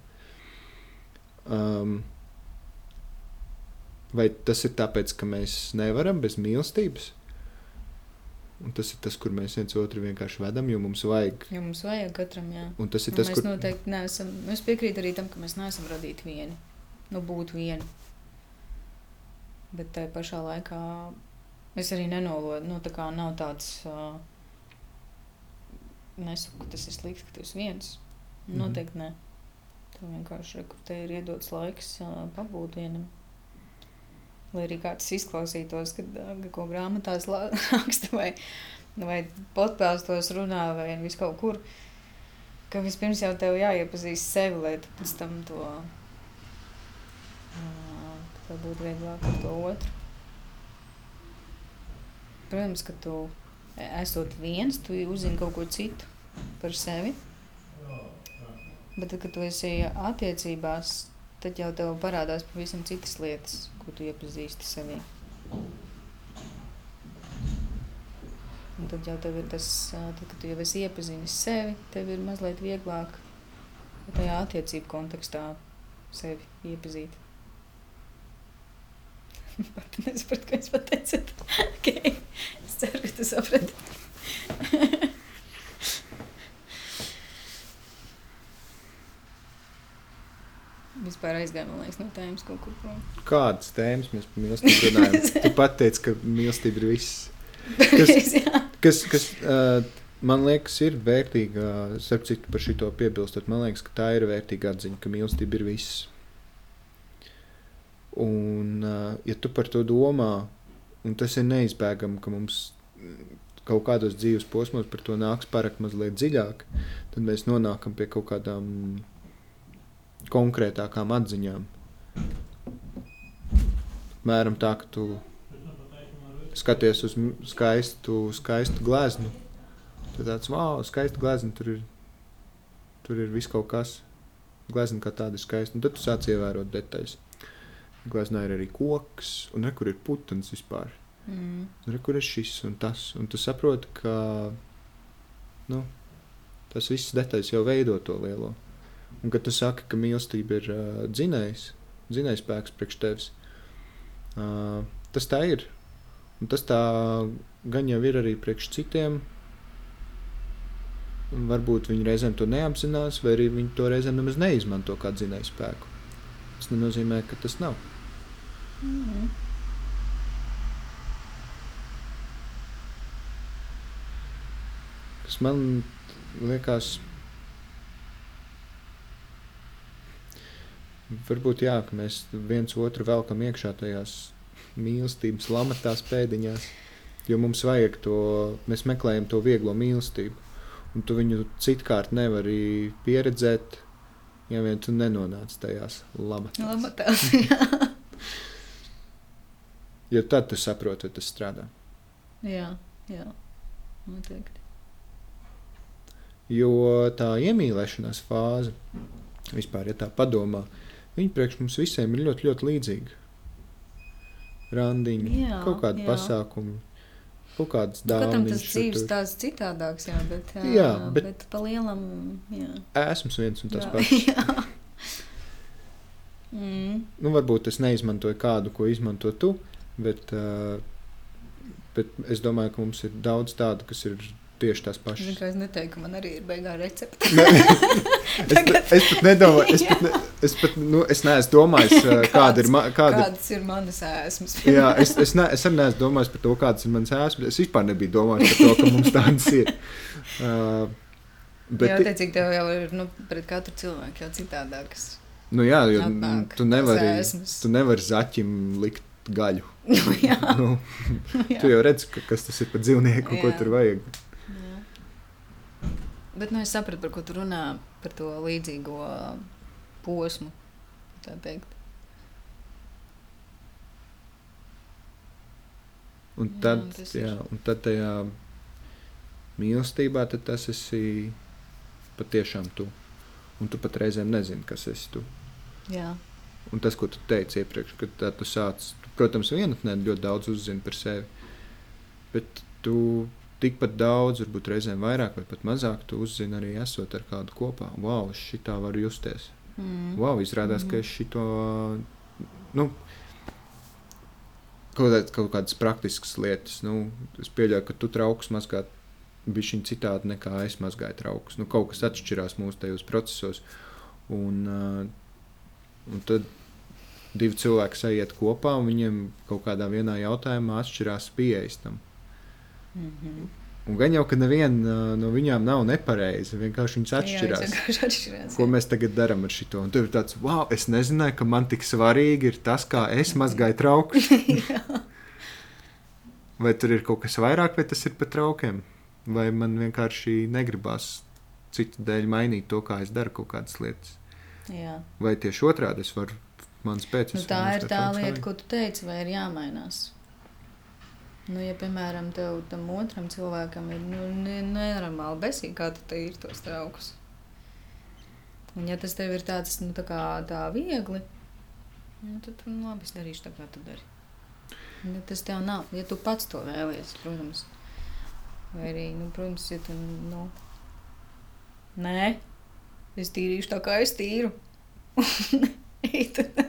[SPEAKER 1] Um, vai tas ir tāpēc, ka mēs nevaram bez mīlestības? Un tas ir tas, kur mēs viens otru vienkārši vedam, jo mums vajag.
[SPEAKER 2] Jo mums vajag katram, jā.
[SPEAKER 1] Un tas ir
[SPEAKER 2] Nu,
[SPEAKER 1] tas,
[SPEAKER 2] mēs
[SPEAKER 1] kur
[SPEAKER 2] noteikti neesam. Es piekrītu arī tam, ka mēs neesam radīti vieni. Nu, būt vieni. Bet tajā pašā laikā es arī nenolodu. Nu, tā kā nav tāds. Uh, nesaku, ka tas ir slikti, ka tu esi viens. Noteikti nē. Tev vienkārši re, kur te ir iedots laiks pabūt vienam. Lai arī kā tas izklausītos, kad ko grāmatās raksta vai, vai podkāstos runā vai vis kaut kur. Ka vispirms jau tev jāiepazīst sevi, lai tu pēc tam to ka tev būtu vieglāk ar to otru. Protams, ka tu esot viens, tu uzzini kaut ko citu par sevi. Bet, tad, kad tu esi attiecībās, tad jau tev parādās pavisam citas lietas, ko tu iepazīsti sevī. Un tad jau tev ir tas, tad, kad tu jau esi iepazinis sevi, tev ir mazliet vieglāk tajā attiecību kontekstā sevi iepazīt. Pat nesapratu, ko es pateicu. okay. Es ceru, ka tu saprati. Vispār aizgājām, man liekas, no tēmas kaut kur prom.
[SPEAKER 1] Kādas tēmas mēs par mīlestību runājam? tu pat teici, ka mīlestība ir viss. Kas, kas, kas uh, man liekas, ir vērtīga, starp citu par šito piebilstot, man liekas, ka tā ir vērtīga atziņa, ka mīlestība ir viss. Un, uh, ja tu par to domā, un tas ir neizbēgami, ka mums kaut kādos dzīves posmos par to nāks parakt mazliet dziļāk, tad mēs nonākam pie kaut kādām konkrētākām atziņām. Mēram tā, ka tu skaties uz skaistu, skaistu gleznu. Tad tāds, wow, skaista glezna, tur ir, tur ir viss kaut kas. Glezna kā tāda ir skaista, un tad tu sāc ievērot detaļas. Gleznā ir arī koks, un re, kur ir putns vispār.
[SPEAKER 2] Mm.
[SPEAKER 1] Re, kur ir šis un tas, un tu saproti, ka nu, tas viss detaļas jau veido to lielo. Un kad tu saki, ka mīlestība ir uh, dzinējs, dzinējspēks priekš tevis, uh, tas tā ir. Un tas tā gan jau ir arī priekš citiem. Varbūt viņi reizēm to neapzinās, vai arī viņi to reizēm nemaz neizmanto kā dzinējspēku. Tas nenozīmē, ka tas nav.
[SPEAKER 2] Mm.
[SPEAKER 1] Tas man liekas, varbūt jā, ka mēs viens otru velkam iekšā tajās mīlestības lamatās pēdiņās, jo mums vajag to, mēs meklējam to vieglo mīlestību, un tu viņu citkārt nevari pieredzēt, ja vien tu nenonāc tajās lamatās.
[SPEAKER 2] Lamatās, jā.
[SPEAKER 1] Jo tad tu saproti, vai tas strādā.
[SPEAKER 2] jā, jā, noteikti.
[SPEAKER 1] Jo tā iemīlēšanās fāze, vispār, ja tā padomā, viņa priekš mums visiem ir ļoti, ļoti līdzīga. Randiņi,
[SPEAKER 2] Jā,
[SPEAKER 1] kaut kādi
[SPEAKER 2] jā.
[SPEAKER 1] pasākumi, kaut kādas
[SPEAKER 2] Katram tas
[SPEAKER 1] dāvanas.
[SPEAKER 2] dzīves tāds citādāks, jā, bet, jā,
[SPEAKER 1] Jā, bet-
[SPEAKER 2] bet pa lielam, jā.
[SPEAKER 1] Esmu viens un tas
[SPEAKER 2] jā,
[SPEAKER 1] pats.
[SPEAKER 2] jā. Mm,
[SPEAKER 1] Nu, varbūt es neizmantoju kādu, ko izmanto tu, bet, uh, bet es domāju, ka mums ir daudz tādu, kas ir tieši tās pašas.
[SPEAKER 2] ka es neteiktu, ka man arī ir beigā recepte.
[SPEAKER 1] Es, pat- es pat nedomāju, es pat, ne, es pat nu, es neesmu domājis, uh, kāda ir. ma- Kāda,
[SPEAKER 2] Kādas ir manas ēsmas?
[SPEAKER 1] Jā, es, es, ne, es arī neesmu domājis par to, kādas ir manas ēsmas. Es vispār nebiju domājis par to, ka mums tādas ir. Uh,
[SPEAKER 2] Bet jā, teicīgi, tev jau ir nu, pret katru cilvēku jau citādākas.
[SPEAKER 1] nu, jā, jo
[SPEAKER 2] atnāk
[SPEAKER 1] tu nevari, tu nevari zaķim likt gaļu.
[SPEAKER 2] Nu, jā,
[SPEAKER 1] Nu,
[SPEAKER 2] jā.
[SPEAKER 1] tu jau redzi, ka, kas tas ir par dzīvnieku un ko
[SPEAKER 2] Jā.
[SPEAKER 1] tur vajag.
[SPEAKER 2] Jā. Bet nu, es sapratu, par ko tu runā, par to līdzīgo posmu.
[SPEAKER 1] Un
[SPEAKER 2] Jā,
[SPEAKER 1] tad,
[SPEAKER 2] tas
[SPEAKER 1] jā,
[SPEAKER 2] ir.
[SPEAKER 1] un tad tajā mīlestībā tad tas esi patiešām tu. Un tu pat reizēm nezini, kas esi tu.
[SPEAKER 2] Jā,
[SPEAKER 1] Un tas, ko tu teici iepriekš, kad tu sāc, tu, protams, vienatnē ļoti daudz uzzini par sevi. Bet tu tikpat daudz, varbūt reizēm vairāk vai pat mazāk, tu uzzini arī esot ar kādu kopā. Wow, šitā varu justies.
[SPEAKER 2] mm.
[SPEAKER 1] Wow, izrādās, mm ka es šito, nu, kaut, kād, kaut kādas praktiskas lietas, nu, es pieļauju, ka tu trauks mazgāt bija šī citādi nekā es mazgāju traukus. Nu, kaut kas atšķirās mūsu tajos procesos. Un, uh, un tad divi cilvēki sajiet kopā, un viņiem kaut kādā vienā jautājumā atšķirās pieejas tam.
[SPEAKER 2] Mm -hmm.
[SPEAKER 1] Un gan jau, ka neviena uh, no viņām nav nepareiza, vienkārši viņas atšķirās.
[SPEAKER 2] Jā, vienkārši atšķirās.
[SPEAKER 1] Ko
[SPEAKER 2] jā.
[SPEAKER 1] mēs tagad darām ar šo? Un tur ir tāds, wow, es nezināju, ka man tik svarīgi ir tas, kā es mazgāju traukus. vai tur ir kaut kas vairāk, vai tas ir par traukiem? Vai man vienkārši negribās citu dēļ mainīt to, kā es daru kaut kādas lietas?
[SPEAKER 2] Jā.
[SPEAKER 1] Vai tieši otrādi es varu, mans pēc
[SPEAKER 2] Nu, tā ir tā lieta, ko tu teici, vai ir jāmainās. Nu, ja, piemēram, tev tam otram cilvēkam ir nu, ne- nenormāli besīgi, kā tu ir tos traukus. Un ja tas tev ir tāds, nu, tā kā tā viegli, nu, tad, nu, labi, es darīšu tā, kā tu dari. Ja tas tev nav, ja tu pats to vēlies, protams. Vai arī, nu, protams, ja tu, nu, nē, es tīrīšu tā, kā es tīru.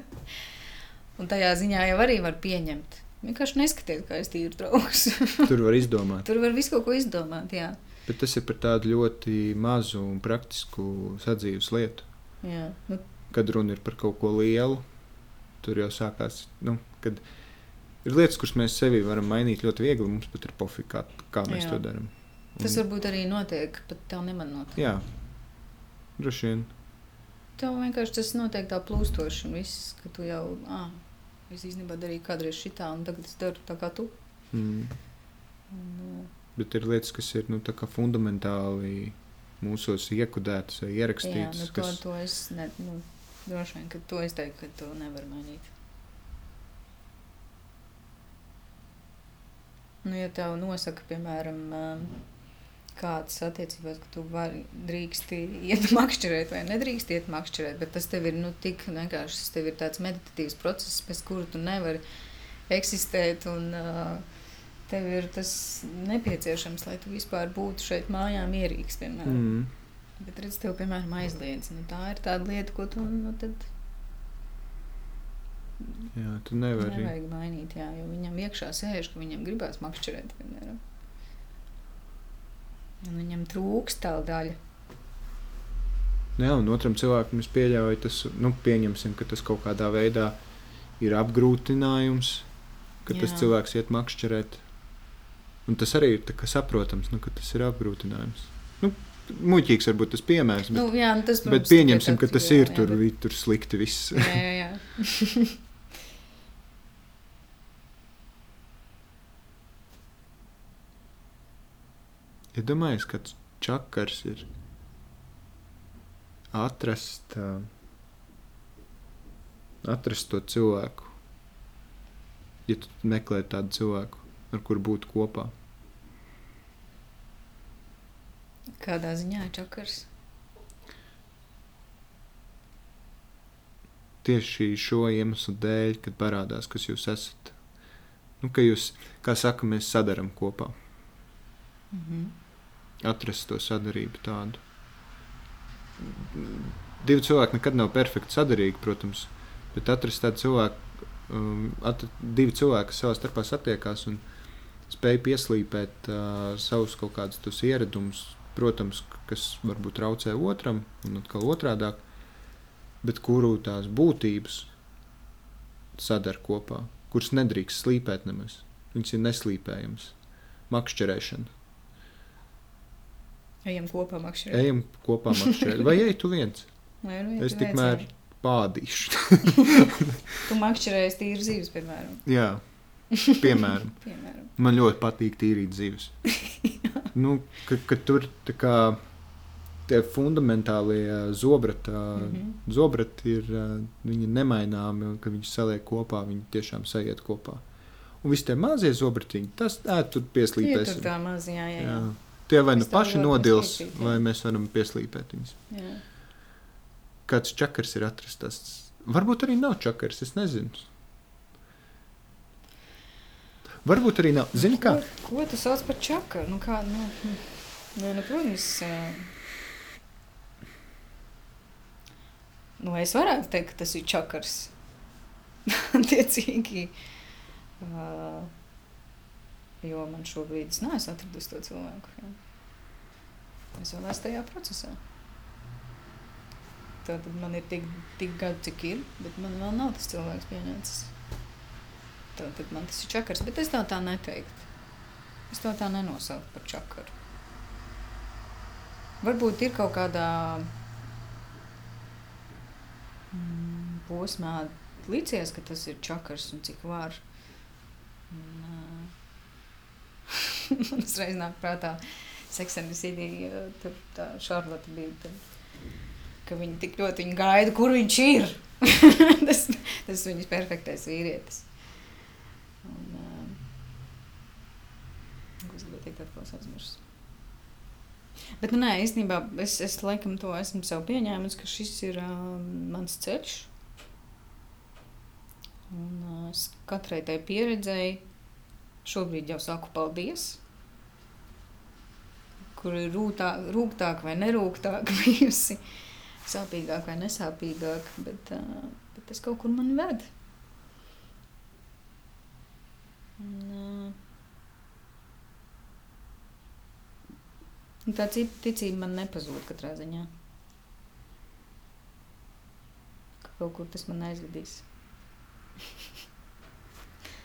[SPEAKER 2] Un tajā ziņā jau arī var pieņemt. Vienkārši neskatiet, kā es tīru trauks.
[SPEAKER 1] Tur var izdomāt.
[SPEAKER 2] Tur var visu kaut ko izdomāt, jā.
[SPEAKER 1] Bet tas ir par tādu ļoti mazu un praktisku sadzīves lietu.
[SPEAKER 2] jā. Nu,
[SPEAKER 1] Kad runa ir par kaut ko lielu, tur jau sākās. Nu, kad ir lietas, kuras mēs sevi varam mainīt ļoti viegli, mums pat ir pofīgi, kā, kā mēs
[SPEAKER 2] Jā.
[SPEAKER 1] To darām.
[SPEAKER 2] tas varbūt arī notiek, pat tev neman notiek.
[SPEAKER 1] Jā, droši vien.
[SPEAKER 2] Tev vienkārši tas notiek tā plūstoši un viss, ka tu jau, ah, es īstenībā darīju kādreiz šitā un tagad es daru tā kā tu.
[SPEAKER 1] Mm.
[SPEAKER 2] Un, uh,
[SPEAKER 1] Bet ir lietas, kas ir nu, fundamentāli mūsos iekudētas vai
[SPEAKER 2] jā,
[SPEAKER 1] ierakstītas.
[SPEAKER 2] nu, to,
[SPEAKER 1] kas...
[SPEAKER 2] to es, ne, nu, droši vien, ka to es teiktu, ka to nevar mainīt. Nu, ja tev nosaka, piemēram, um, kādas attiecībās, ka tu vari, drīksti iet makšķerēt vai nedrīkst iet makšķerēt, bet tas tev ir nu, tik vienkārši, tas tev ir tāds meditatīvs process, bez kura tu nevari eksistēt un uh, tev ir tas nepieciešams, lai tu vispār būtu šeit mājā mierīgs, piemēram.
[SPEAKER 1] Mm.
[SPEAKER 2] Bet redz, tev, piemēram, aizliedz. Nu, tā ir tāda lieta, ko tu nu, tad
[SPEAKER 1] Jā, tu nevari.
[SPEAKER 2] nevajag mainīt. Jā, jo viņam iekšā sēž, ka viņam gribās makšķerēt. Piemēram. Un viņam trūks tā daļa.
[SPEAKER 1] Jā, un otram cilvēkam es pieļauju, tas, nu, pieņemsim, ka tas kaut kādā veidā ir apgrūtinājums, ka Jā. tas cilvēks iet makšķerēt. Un tas arī ir saprotams, nu, ka tas ir apgrūtinājums. Nu, muļķīgs varbūt tas piemērs, bet,
[SPEAKER 2] Nu, jā, nu, tas,
[SPEAKER 1] bet
[SPEAKER 2] protams,
[SPEAKER 1] pieņemsim,
[SPEAKER 2] tikai
[SPEAKER 1] ka tas
[SPEAKER 2] jā,
[SPEAKER 1] ir
[SPEAKER 2] jā,
[SPEAKER 1] tur,
[SPEAKER 2] bet-
[SPEAKER 1] tur slikti viss.
[SPEAKER 2] Jā, jā, jā.
[SPEAKER 1] Iedomājieties, ja kāds čakars ir atrast, atrast to cilvēku. Ja tu meklē tādu cilvēku, ar kuru būt kopā,
[SPEAKER 2] Kādā ziņā čakars?
[SPEAKER 1] tieši šo iemeslu dēļ, kad parādās, kas jūs esat. Nu, ka jūs, kā saka, mēs sadarām kopā,
[SPEAKER 2] Mhm.
[SPEAKER 1] Atrast to sadarību tādu. Divi cilvēki nekad nav perfekti sadarīgi, protams, bet atrast tādu cilvēku, um, at, divi cilvēki, kas savā starpā satiekās un spēj pieslīpēt uh, savus kaut kādus tos ieradumus, protams, kas varbūt traucē otram un atkal otrādāk, bet kuru tās būtības sadara kopā, kuras nedrīkst slīpēt nemaz. Viņas ir neslīpējamas. Makšķerēšana.
[SPEAKER 2] Ejam kopā makšķerēt.
[SPEAKER 1] Ejam kopā makšķerēt. Vai ej tu viens?
[SPEAKER 2] Vai nu
[SPEAKER 1] Es
[SPEAKER 2] tu
[SPEAKER 1] tikmēr
[SPEAKER 2] vajadzēja?
[SPEAKER 1] pādīšu.
[SPEAKER 2] Tu makšķerējies tīri zīves, piemēram.
[SPEAKER 1] Jā, piemēram.
[SPEAKER 2] piemēram.
[SPEAKER 1] Man ļoti patīk tīrīt zivis. nu, ka, ka tur tā kā tie fundamentālie ā, zobrati, ā,
[SPEAKER 2] Mhm.
[SPEAKER 1] zobrati ir ā, nemaināmi, un kad viņi saliek kopā, viņi tiešām sajiet kopā. Un visi tie mazie zobratiņi, tas ē, tur pieslīpēs.
[SPEAKER 2] tur tā maz, jā, jā. jā.
[SPEAKER 1] Tie vai nu paši nodils,
[SPEAKER 2] jā.
[SPEAKER 1] vai mēs varam pieslīpēt viņus.
[SPEAKER 2] jā.
[SPEAKER 1] Kāds čakars ir atrasts? Varbūt arī nav čakars, es nezinu. Varbūt arī nav. Zini, kā?
[SPEAKER 2] Ko, ko tu sauc par čakaru? Nu, kā, nu, hm. nu, nu, protams, nu, es varētu teikt, ka tas ir čakars. Attiecīgi. ā, Jo man šobrīd es neesmu atradusi to cilvēku. Jā. Es vēl esmu tajā procesā. Tad man ir tik, tik gadi, cik ir, bet man vēl nav tas cilvēks pieņemts. Tad man tas ir čakars, bet es tā tā neteiktu. Es to tā nenosaucu par čakaru. Varbūt ir kaut kādā mm, posmā līdzies, ka tas ir čakars un cik var. Man uzreiz nāk prātā Seksena City, tur tā Šarlota bija. Tad, ka viņi tik ļoti viņu gaida, kur viņš ir. tas, tas viņas perfektais vīrietis. Un, ā, Ko es gribēju teikt, atkal es aizmirsu. Bet, nu, nē, īstenībā es, es laikam to esmu sev pieņēmis, ka šis ir uh, mans ceļš. Un uh, es katrai tai pieredzēju, šobrīd jau saku paldies. Kur ir rūtā, rūgtāk vai nerūgtāk bijusi, sāpīgāk vai nesāpīgāk, bet, bet tas kaut kur mani ved. Un, Un tā ticība man nepazūd katrā ziņā. Ka kaut kur tas man aizvedīs.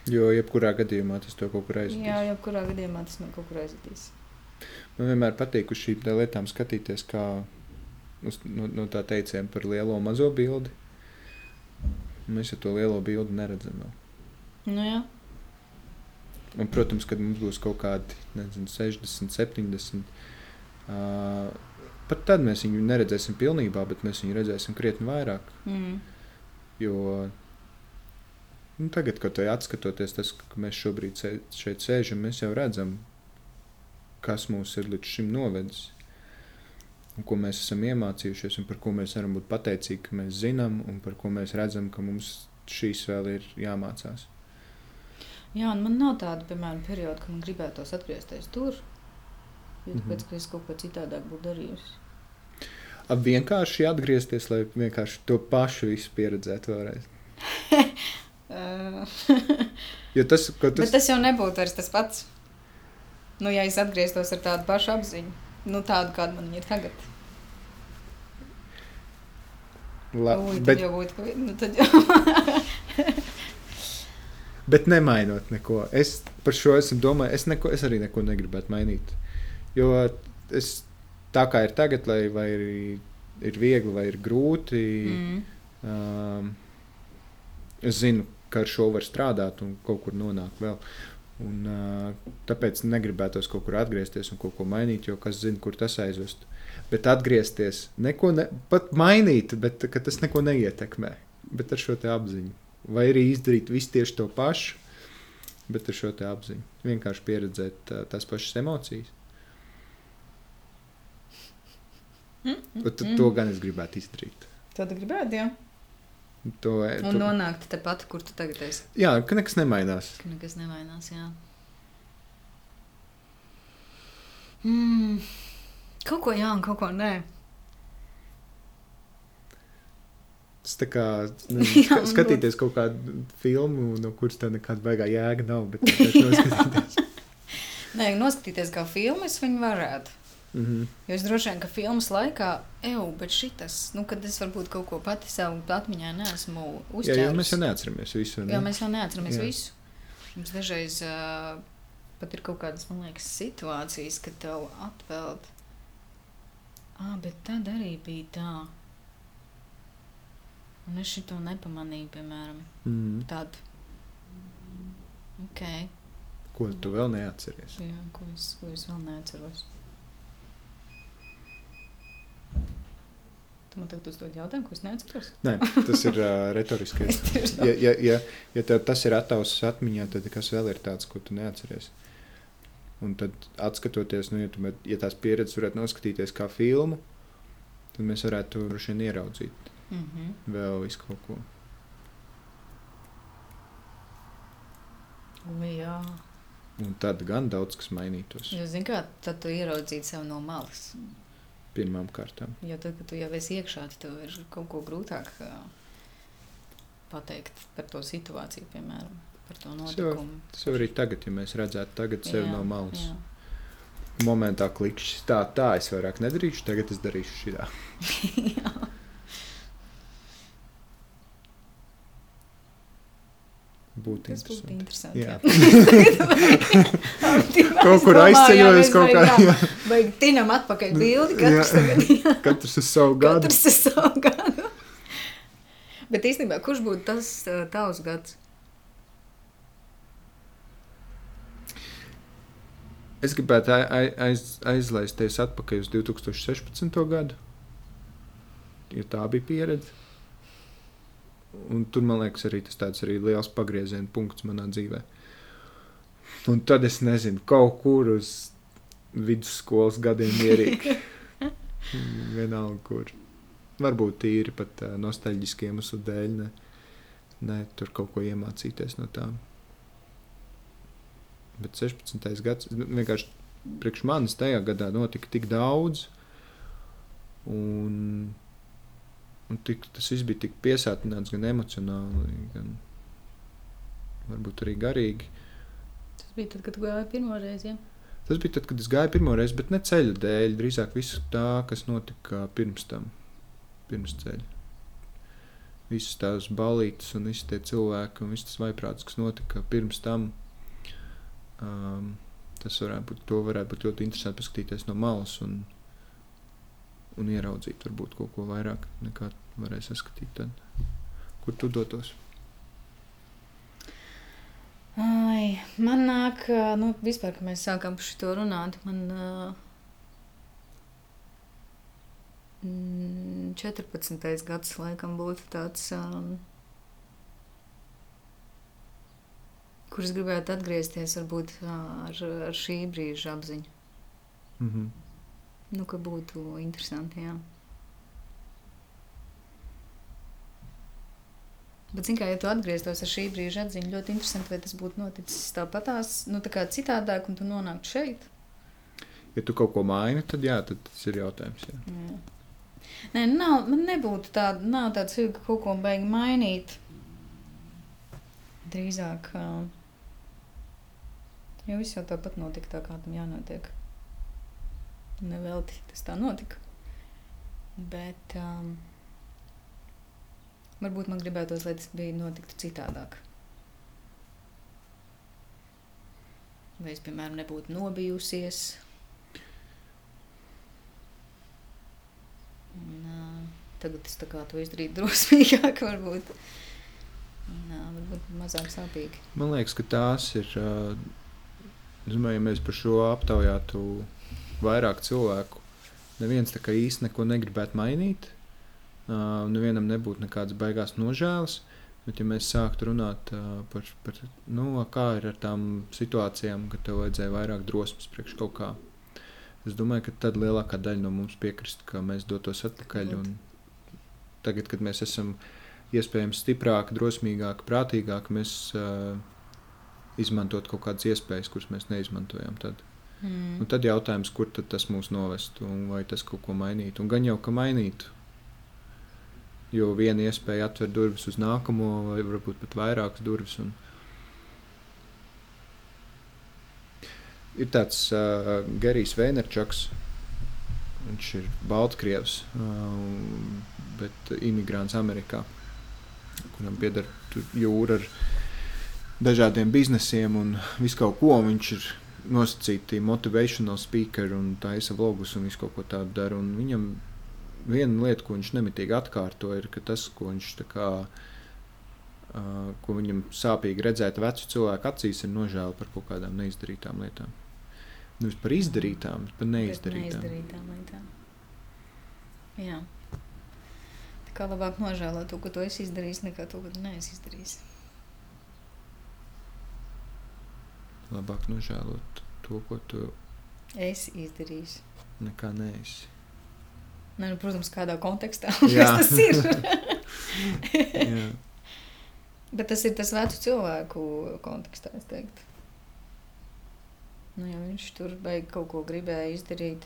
[SPEAKER 1] Jo jebkurā gadījumā tas to kaut kur aizvedīs.
[SPEAKER 2] Jā, jebkurā gadījumā tas man kaut kur aizvedīs.
[SPEAKER 1] Man vienmēr patīk uz šīm lietām skatīties, kā uz, no, no tā teiciena par lielo mazo bildi. Mēs jau to lielo bildi neredzam. Vēl.
[SPEAKER 2] Nu, jā.
[SPEAKER 1] Un, protams, kad mums būs kaut kādi nezinu, 60, 70. Uh, pat tad mēs viņu neredzēsim pilnībā, bet mēs viņu redzēsim krietni vairāk.
[SPEAKER 2] Mm.
[SPEAKER 1] Jo nu, tagad, kad atskatoties, tas, ka mēs šobrīd šeit sēžam, mēs jau redzam, kas mūs ir līdz šim novedis. Un ko mēs esam iemācījušies, un par ko mēs varam būt pateicīgi, ka mēs zinām, un par ko mēs redzam, ka mums šīs vēl ir jāmācās.
[SPEAKER 2] Jā, un man nav tāda, piemēram, perioda, kad man gribētos atgriezties tur. Jo tāpēc, mm -hmm. ka es kaut ko citādāk būtu darījusi.
[SPEAKER 1] Ap vienkārši atgriezties, lai vienkārši to pašu visu pieredzētu vēlreiz. jo tas,
[SPEAKER 2] tas... Bet tas jau nebūtu vairs tas pats. Nu, ja es atgrieztos ar tādu pašu apziņu, nu, tādu, kāda man ir tagad.
[SPEAKER 1] La,
[SPEAKER 2] Ui,
[SPEAKER 1] bet,
[SPEAKER 2] jau būtu, nu, tad jau.
[SPEAKER 1] bet nemainot neko. Es par šo esmu domājis. Es, neko, es arī neko negribētu mainīt. Jo es tā kā ir tagad, lai vai ir, ir viegli vai ir grūti, mm. um, es zinu, ka ar šo var strādāt un kaut kur nonākt vēl. Un, tāpēc negribētos kaut kur atgriezties un kaut ko mainīt, jo kas zina, kur tas aizvest. Bet atgriezties, neko ne, pat mainīt, bet tas neko neietekmē. Bet ar šo apziņu. Vai arī izdarīt visu tieši to pašu, bet ar šo apziņu. Vienkārši pieredzēt tās pašas emocijas.
[SPEAKER 2] Mm, mm,
[SPEAKER 1] mm. To gan es gribētu izdarīt.
[SPEAKER 2] To tu gribētu, jā.
[SPEAKER 1] To,
[SPEAKER 2] Un
[SPEAKER 1] to...
[SPEAKER 2] nonākt tepat, kur tu tagad esi.
[SPEAKER 1] Jā, ka nekas nemainās.
[SPEAKER 2] Ka nekas nemainās, jā. Mm. Kaut ko jā, un kaut ko nē.
[SPEAKER 1] Tas tā kā nezinu, ska, skatīties kaut kādu filmu, no kuras tā nekāda baigā jēga nav. Bet noskatīties.
[SPEAKER 2] Nē, noskatīties kā filmu es viņu varētu.
[SPEAKER 1] Mm -hmm.
[SPEAKER 2] Jo es droši vien, ka filmas laikā, eju, bet šitas, nu, kad es varbūt kaut ko pati sev atmiņā neesmu uzķēris.
[SPEAKER 1] Jā, jo mēs jau neatceramies visu. Ne?
[SPEAKER 2] Jā, mēs jau neatceramies jā. visu. Mums dažreiz uh, pat ir kaut kādas, man liekas, situācijas, kad tev atpeld. Ah, bet tad arī bija tā. Un es šito nepamanīju, piemēram,
[SPEAKER 1] mm.
[SPEAKER 2] tādu. Ok.
[SPEAKER 1] Ko tu vēl neatceries?
[SPEAKER 2] Jā, ko es, ko es vēl neatceros. Tu man tagad uzdod jautājumu, ko es neatceros.
[SPEAKER 1] Nē, tas ir uh, retoriskais. ja, ja, ja, ja tev tas ir attausis atmiņā, tad kas vēl ir tāds, ko tu neatceries? Un tad, skatoties, nu, ja, tu, ja tās pieredzes varētu noskatīties kā filmu, tad mēs varētu droši vien ieraudzīt
[SPEAKER 2] mm -hmm.
[SPEAKER 1] vēl visu kaut ko.
[SPEAKER 2] Jā.
[SPEAKER 1] Un tad gan daudz kas mainītos.
[SPEAKER 2] Jo, zini, kā tad tu ieraudzīji sev no malas
[SPEAKER 1] pirmām kārtām.
[SPEAKER 2] Jo tad, kad tu jau esi iekšā, tad tev ir kaut ko grūtāk pateikt par to situāciju, piemēram, par to notikumu.
[SPEAKER 1] Tas jau arī tagad, ja mēs redzētu tagad sevi
[SPEAKER 2] Jā,
[SPEAKER 1] no malas.
[SPEAKER 2] jā.
[SPEAKER 1] Momentā klikšķis tā, tā es vairāk nedarīšu, tagad es darīšu šitā. Būtu
[SPEAKER 2] Tas būtu
[SPEAKER 1] interesanti. Jā. Kaut kur aizceļojas kaut kā. jā.
[SPEAKER 2] Vajag tinam atpakaļ bildi, katrs
[SPEAKER 1] Jā.
[SPEAKER 2] tagad. Jā.
[SPEAKER 1] Katrs uz savu gadu.
[SPEAKER 2] Katrs ar savu gadu. Bet īstenībā, kurš būtu tas tavs gads?
[SPEAKER 1] Es gribētu ai- ai- aiz, aizlaisties atpakaļ uz 2016. gadu, jo tā bija pieredze. Un tur, man liekas, arī tas tāds arī liels pagrieziena punkts manā dzīvē. Un tad es nezinu, kaut kur uz vidusskolas gadiem ierīk. Vienalga, kur. Varbūt tīri pat uh, nostalģiski iemeslu dēļ. Ne, ne tur kaut ko iemācīties no tām. Bet 16. gads vienkārši priekš manis tajā gadā notika tik daudz. Un tik, tas viss bija tik piesātināts gan emocionāli, gan varbūt arī garīgi.
[SPEAKER 2] Tas bija tad, kad gāju pirmo reizi. Ja?
[SPEAKER 1] Tas bija tad, kad es gāju pirmo reizi, bet ne ceļa dēļ, drīzāk visu tā, kas notika pirms tam, pirms ceļa. Visas tās balītas un visi tie cilvēki un viss tas vaiprāts, kas notika pirms tam, um, tas varētu būt, varētu būt ļoti interesanti paskatīties no malas un, un ieraudzīt varbūt kaut ko vairāk nekā varēs saskatīt tad, kur tu dotos.
[SPEAKER 2] Ai, man nāk, nu, vispār, kad mēs sākām par šo runāt, man uh, 14. gads laikam būtu tāds, um, kurš gribētu atgriezties varbūt ar, ar šī brīža apziņu.
[SPEAKER 1] Mm -hmm.
[SPEAKER 2] Nu, ka būtu interesanti, jā. Bet, zin, kā, ja tu atgrieztos ar šī brīža atziņu, ļoti interesanti, vai tas būtu noticis tāpatās, nu, tā kā citādāk, un tu nonāktu šeit.
[SPEAKER 1] Ja tu kaut ko maini, tad jā, tad tas ir jautājums. Jā.
[SPEAKER 2] Jā. Nē, nav, man nebūtu tāda, nav tāda cilvēka, ka kaut ko beig mainīt. Drīzāk, uh, jo viss jau tāpat notika tā, kā tam jānotiek. Nevelti tas tā notika. Bet, um, Varbūt man gribētos, lai tas bija notiktu citādāk. Vai es, piemēram, nebūtu nobijusies. Un, uh, tagad es to izdarīju drosmīgāk, varbūt. Un, uh, varbūt mazāk sāpīgi.
[SPEAKER 1] Man liekas, ka tās ir. Uh, domāju, ja mēs par šo aptaujātu vairāk cilvēku, neviens tā kā īsti neko negribētu mainīt. Uh, nevienam nebūtu nekādas baigās nožēlas. Bet, ja mēs sāktu runāt uh, par, par nu, kā ir ar tām situācijām, kad tev vajadzēja vairāk drosmes priekš kaut kā, es domāju, ka tad lielākā daļa no mums piekristu, ka mēs dotos atpakaļ. Tagad, kad mēs esam iespējams stiprāki, drosmīgāki, prātīgāki, mēs uh, izmantot kaut kādas iespējas, kuras mēs neizmantojam. Tad. Mm. Un tad jautājums, kur tad tas mūs novestu, un vai tas kaut ko mainītu. Un gan jau, ka mainītu Jo viena iespēja atver durvis uz nākamo, vai varbūt pat vairākas durvis. Un... Ir tāds uh, Gerijs Veinerčaks. Viņš ir Baltkrievs, uh, bet imigrants Amerikā, kuram pieder jūra ar dažādiem biznesiem un visu kaut ko. Viņš ir nosacīti motivational speaker un taisa vlogus un visu kaut ko tādu dara. Un viņam viena lieta, ko viņš nemitīgi atkārto, ir tas, ko viņš kā, uh, ko viņam sāpīgi redzēt vecu cilvēku acīs, ir nožēla par kaut kādām neizdarītām lietām. Nevis par izdarītām, bet par neizdarītām.
[SPEAKER 2] neizdarītām lietām. Jā. Tā kā labāk nožēlot to, ko tu esi izdarījis, nekā to, ko tu neesi izdarījis.
[SPEAKER 1] Labāk nožēlot to, ko tu
[SPEAKER 2] esi izdarījis.
[SPEAKER 1] Nekā neesi.
[SPEAKER 2] Ne, nu, protams, kādā kontekstā tas ir. Bet tas ir tas vecu cilvēku kontekstā, es teiktu. Nu, ja viņš tur beig kaut ko gribēja izdarīt,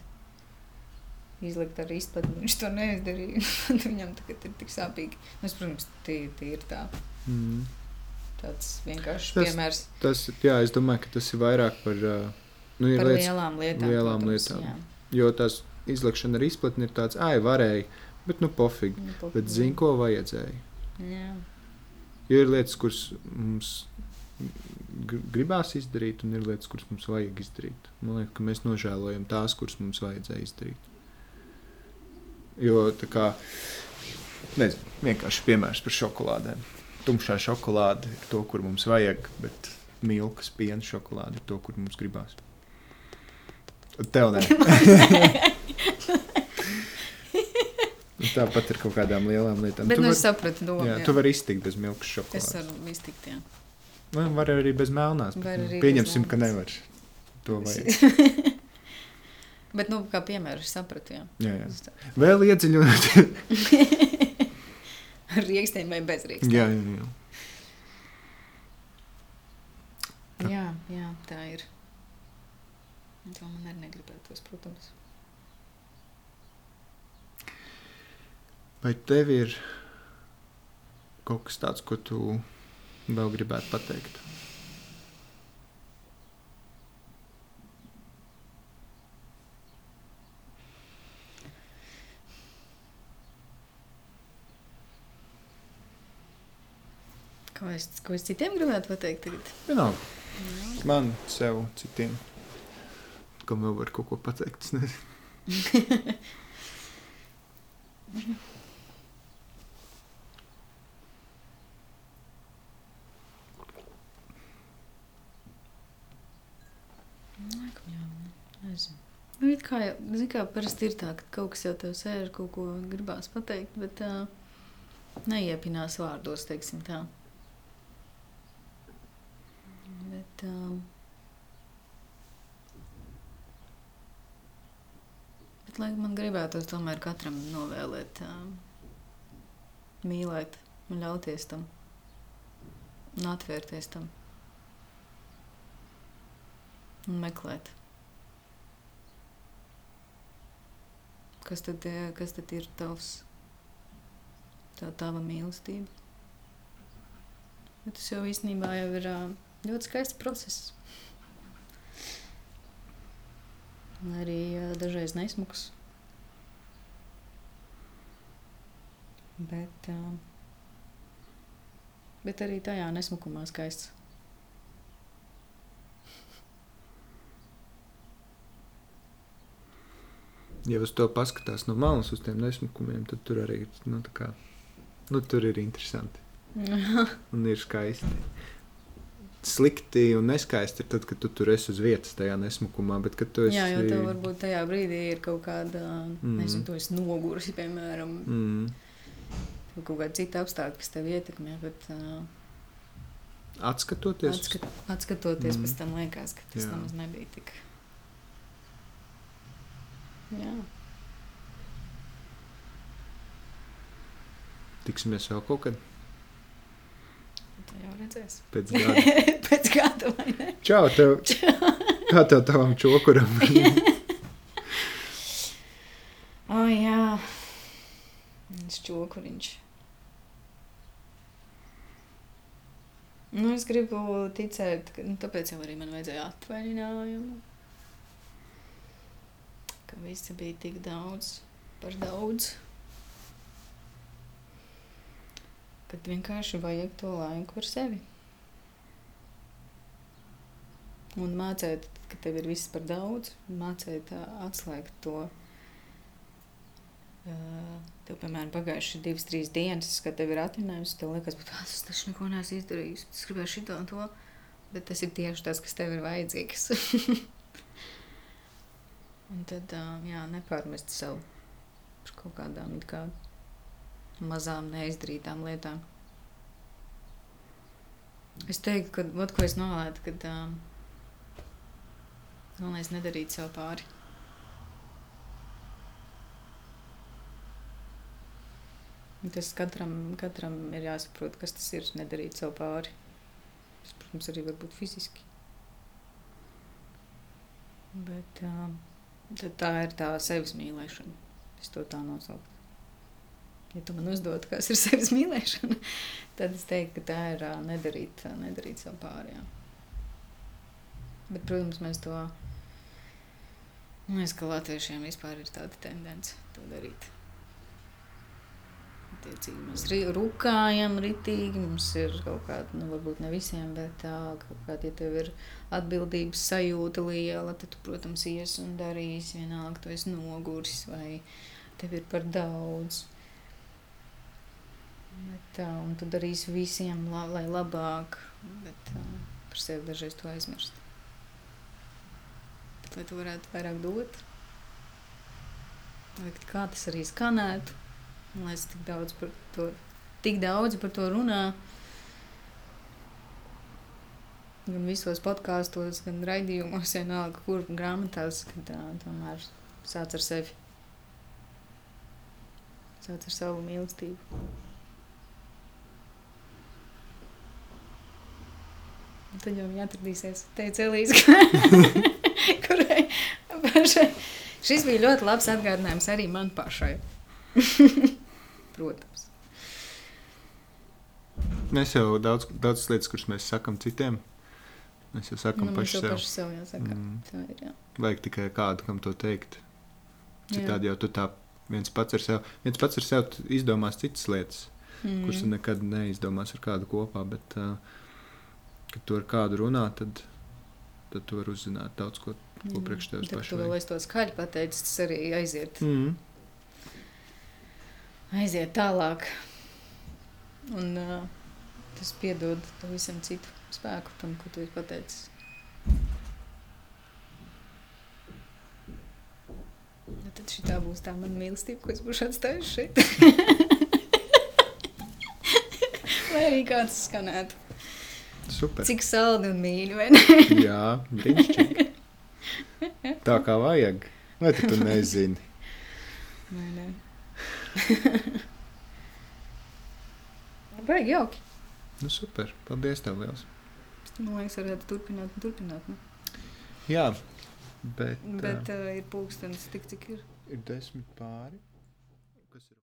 [SPEAKER 2] izlikt ar izplatni, viņš to neizdarīja. Viņam tagad ir tik sāpīgi. Nu, es, protams, tī, tī ir tā. Mm. Tāds vienkāršs
[SPEAKER 1] tas,
[SPEAKER 2] piemērs.
[SPEAKER 1] Tas, jā, es domāju, ka tas ir vairāk par, nu,
[SPEAKER 2] par
[SPEAKER 1] lietas,
[SPEAKER 2] lielām lietām.
[SPEAKER 1] Lielām protams, lietām. Jā. Jo tas izlikšana ar izplatni ir tāds, ah, varēja, bet nu pofīgi. Nu, pofīgi. Bet zini, ko vajadzēja.
[SPEAKER 2] Jā.
[SPEAKER 1] Jo ir lietas, kuras mums gribās izdarīt, un ir lietas, kuras mums vajag izdarīt. Man liekas, ka mēs nožēlojam tās, kuras mums vajadzēja izdarīt. Jo tā kā nezinu, vienkārši piemērs par šokolādēm. Tumšā šokolāde ir to, kur mums vajag, bet milkas piena šokolāde ir to, kur mums gribās. Tev nē. Tāpat ir kaut kādām lielām lietām.
[SPEAKER 2] Bet
[SPEAKER 1] tu
[SPEAKER 2] nu,
[SPEAKER 1] var,
[SPEAKER 2] es sapratu, domu.
[SPEAKER 1] jā, jā. tu vari iztikt bez milkas šokolādes.
[SPEAKER 2] Es varu iztikt, jā.
[SPEAKER 1] Nu, var arī bez melnās.
[SPEAKER 2] Var arī
[SPEAKER 1] Pieņemsim,
[SPEAKER 2] bez
[SPEAKER 1] ka nevar. To vajag.
[SPEAKER 2] Bet, nu, kā piemēru, es sapratu, jā.
[SPEAKER 1] Jā, jā. Vēl iedziļināt.
[SPEAKER 2] Ar rīkstiem vai bez rīkstiem.
[SPEAKER 1] jā, jā, jā.
[SPEAKER 2] jā, jā, tā ir. To man arī negribētos, protams.
[SPEAKER 1] Vai tev ir kaut kas tāds, ko tu vēl gribētu pateikt?
[SPEAKER 2] Ko es, ko es citiem gribētu pateikt tagad?
[SPEAKER 1] Vienalga.
[SPEAKER 2] Jā.
[SPEAKER 1] Man, sev, citiem. Kam vēl var kaut ko pateikt?
[SPEAKER 2] Nu, kā, jau- zini, kā parasti ir tā, ka kaut kas jau tev sēž, kaut ko gribās pateikt, bet uh, neiepinās vārdos, teiksim tā. Bet, uh, bet lai man gribētos tomēr katram novēlēt, mīlēt un ļauties tam un atvērties tam un meklēt. Kas tad, kas tad ir tavs, tā tava mīlestība? Bet tas jau īstenībā jau ir ļoti skaists process. Un arī ā, dažreiz nesmuks. Bet, ā, bet arī tajā nesmukumā skaists.
[SPEAKER 1] Ja uz to paskatās no malas, uz tiem nesmukumiem, tad tur arī nu, kā, nu, tur ir interesanti un ir skaisti. Slikti un neskaisti ir tad, kad tu tur esi uz vietas tajā nesmukumā. Bet, tu esi.
[SPEAKER 2] Jā, jo tev varbūt tajā brīdī ir kaut kāda, mm. Nezinu, tu esi nogurusi, piemēram,
[SPEAKER 1] Mm,
[SPEAKER 2] kaut kāda cita apstākļa, kas tev ietekmē, bet uh,
[SPEAKER 1] atskatoties.
[SPEAKER 2] atskat, atskatoties,
[SPEAKER 1] Mm.
[SPEAKER 2] pēc tam liekas, ka tas nemaz nebija tik. Jā,
[SPEAKER 1] Tiksimies vēl kaut kad
[SPEAKER 2] tā jau redzēs.
[SPEAKER 1] pēc gada.
[SPEAKER 2] pēc gada vai ne?
[SPEAKER 1] Čau, tev! Kā tev tavam čokuram?
[SPEAKER 2] O, oh, jā, viņš čokuriņš. Nu, es gribu ticēt, ka nu, tāpēc jau arī man vajadzēja atvaļinājumu. Ka visi bija tik daudz, par daudz. Kad vienkārši vajag to laiku ar sevi. Un mācīt, ka tev ir viss par daudz, mācīt atslēgt to. Tev, piemēram, pagājuši divas, trīs dienas, kad tev ir atvinājums, tev liekas, ka tas taču neko neesmu izdarījis. Es gribēju šito un to, bet tas ir tieši tas, kas tev ir vajadzīgs. un tad, jā, nepārmest sev par kaut kādām it kā mazām neizdarītām lietām. Es teiktu, ka, ot, ko es nolētu, kad um, galvenais nedarīt sev pāri. Tas katram, katram ir jāsaprot, kas tas ir nedarīt sev pāri. Tas, protams, arī var būt fiziski. Bet um, tā ir tā sevis mīlēšana. Es to tā nosaucu. Ja tu man uzdod, kas ir sevis mīlēšana, tad es teiktu, ka tā ir nedarīt, nedarīt sev pāri. Jā. Bet, protams, mēs to. Liekas, ka latviešiem vispār ir tāda tendence to darīt. Attiecīgi, mēs rūkājam ritīgi, mums ir kaut kāda, nu, varbūt ne visiem, bet tā, kaut kāda, ja tev ir atbildības sajūta liela, tad tu, protams, ies un darīsi vienalga, tu esi noguris vai tev ir par daudz. Bet, tā, un tu darīsi visiem, la, lai labāk, bet tā, par sevi dažreiz to aizmirst. Bet, lai tu varētu vairāk dot, lai kā tas arī skanētu, un lai es tik daudz par to, tik daudz par to runā, gan visos podkāstos, gan raidījumos, vienalga, kur grāmatās, kad tā, tomēr sāc ar sevi. Sāc ar savu mīlestību. Un Tad jau viņa atradīsies. Teica Elīze, kurai pašai. Šis bija ļoti labs atgādinājums arī man pašai. Protams.
[SPEAKER 1] Mēs jau daudz, daudz lietas, kuras mēs sakām citiem, mēs jau sakām
[SPEAKER 2] Nu,
[SPEAKER 1] paši
[SPEAKER 2] jau
[SPEAKER 1] sev.
[SPEAKER 2] paši sev jāsaka.
[SPEAKER 1] Mm.
[SPEAKER 2] Tā ir, jā.
[SPEAKER 1] Vajag tikai kādu, kam to teikt.
[SPEAKER 2] Jā.
[SPEAKER 1] Citādi jau tu tā viens pats ar sevi, viens pats ar sevi izdomās citas lietas, mm. kuras nekad neizdomās ar kādu kopā. Bet, uh, kad tu ar kādu runā, tad, tad tu vari uzzināt daudz ko. ko
[SPEAKER 2] Jā.
[SPEAKER 1] priekš tevis
[SPEAKER 2] Tad,
[SPEAKER 1] paša
[SPEAKER 2] tu vēl es to skaļi pateicu, tas arī aiziet,
[SPEAKER 1] Mm.
[SPEAKER 2] aiziet tālāk. Un uh, tas piedod pavisam citu spēku tam, ko tu esi pateicis. Nu, tad šī būs tā mana mīlestība, ko es būšu atstājusi šeit. Lai arī kāds skanētu.
[SPEAKER 1] Super.
[SPEAKER 2] Cik saldi un mīļi, vai ne?
[SPEAKER 1] Jā, brīnišķīgi. Tā kā vajag. Vai tu to nezini?
[SPEAKER 2] Nē, nē. Baigi jauki.
[SPEAKER 1] Nu, super. Paldies, tev liels.
[SPEAKER 2] Man liekas, varētu turpināt un turpināt. Nu.
[SPEAKER 1] Jā, bet, bet
[SPEAKER 2] uh, ir pulkstenis tik, cik ir.
[SPEAKER 1] ir desmit pāri.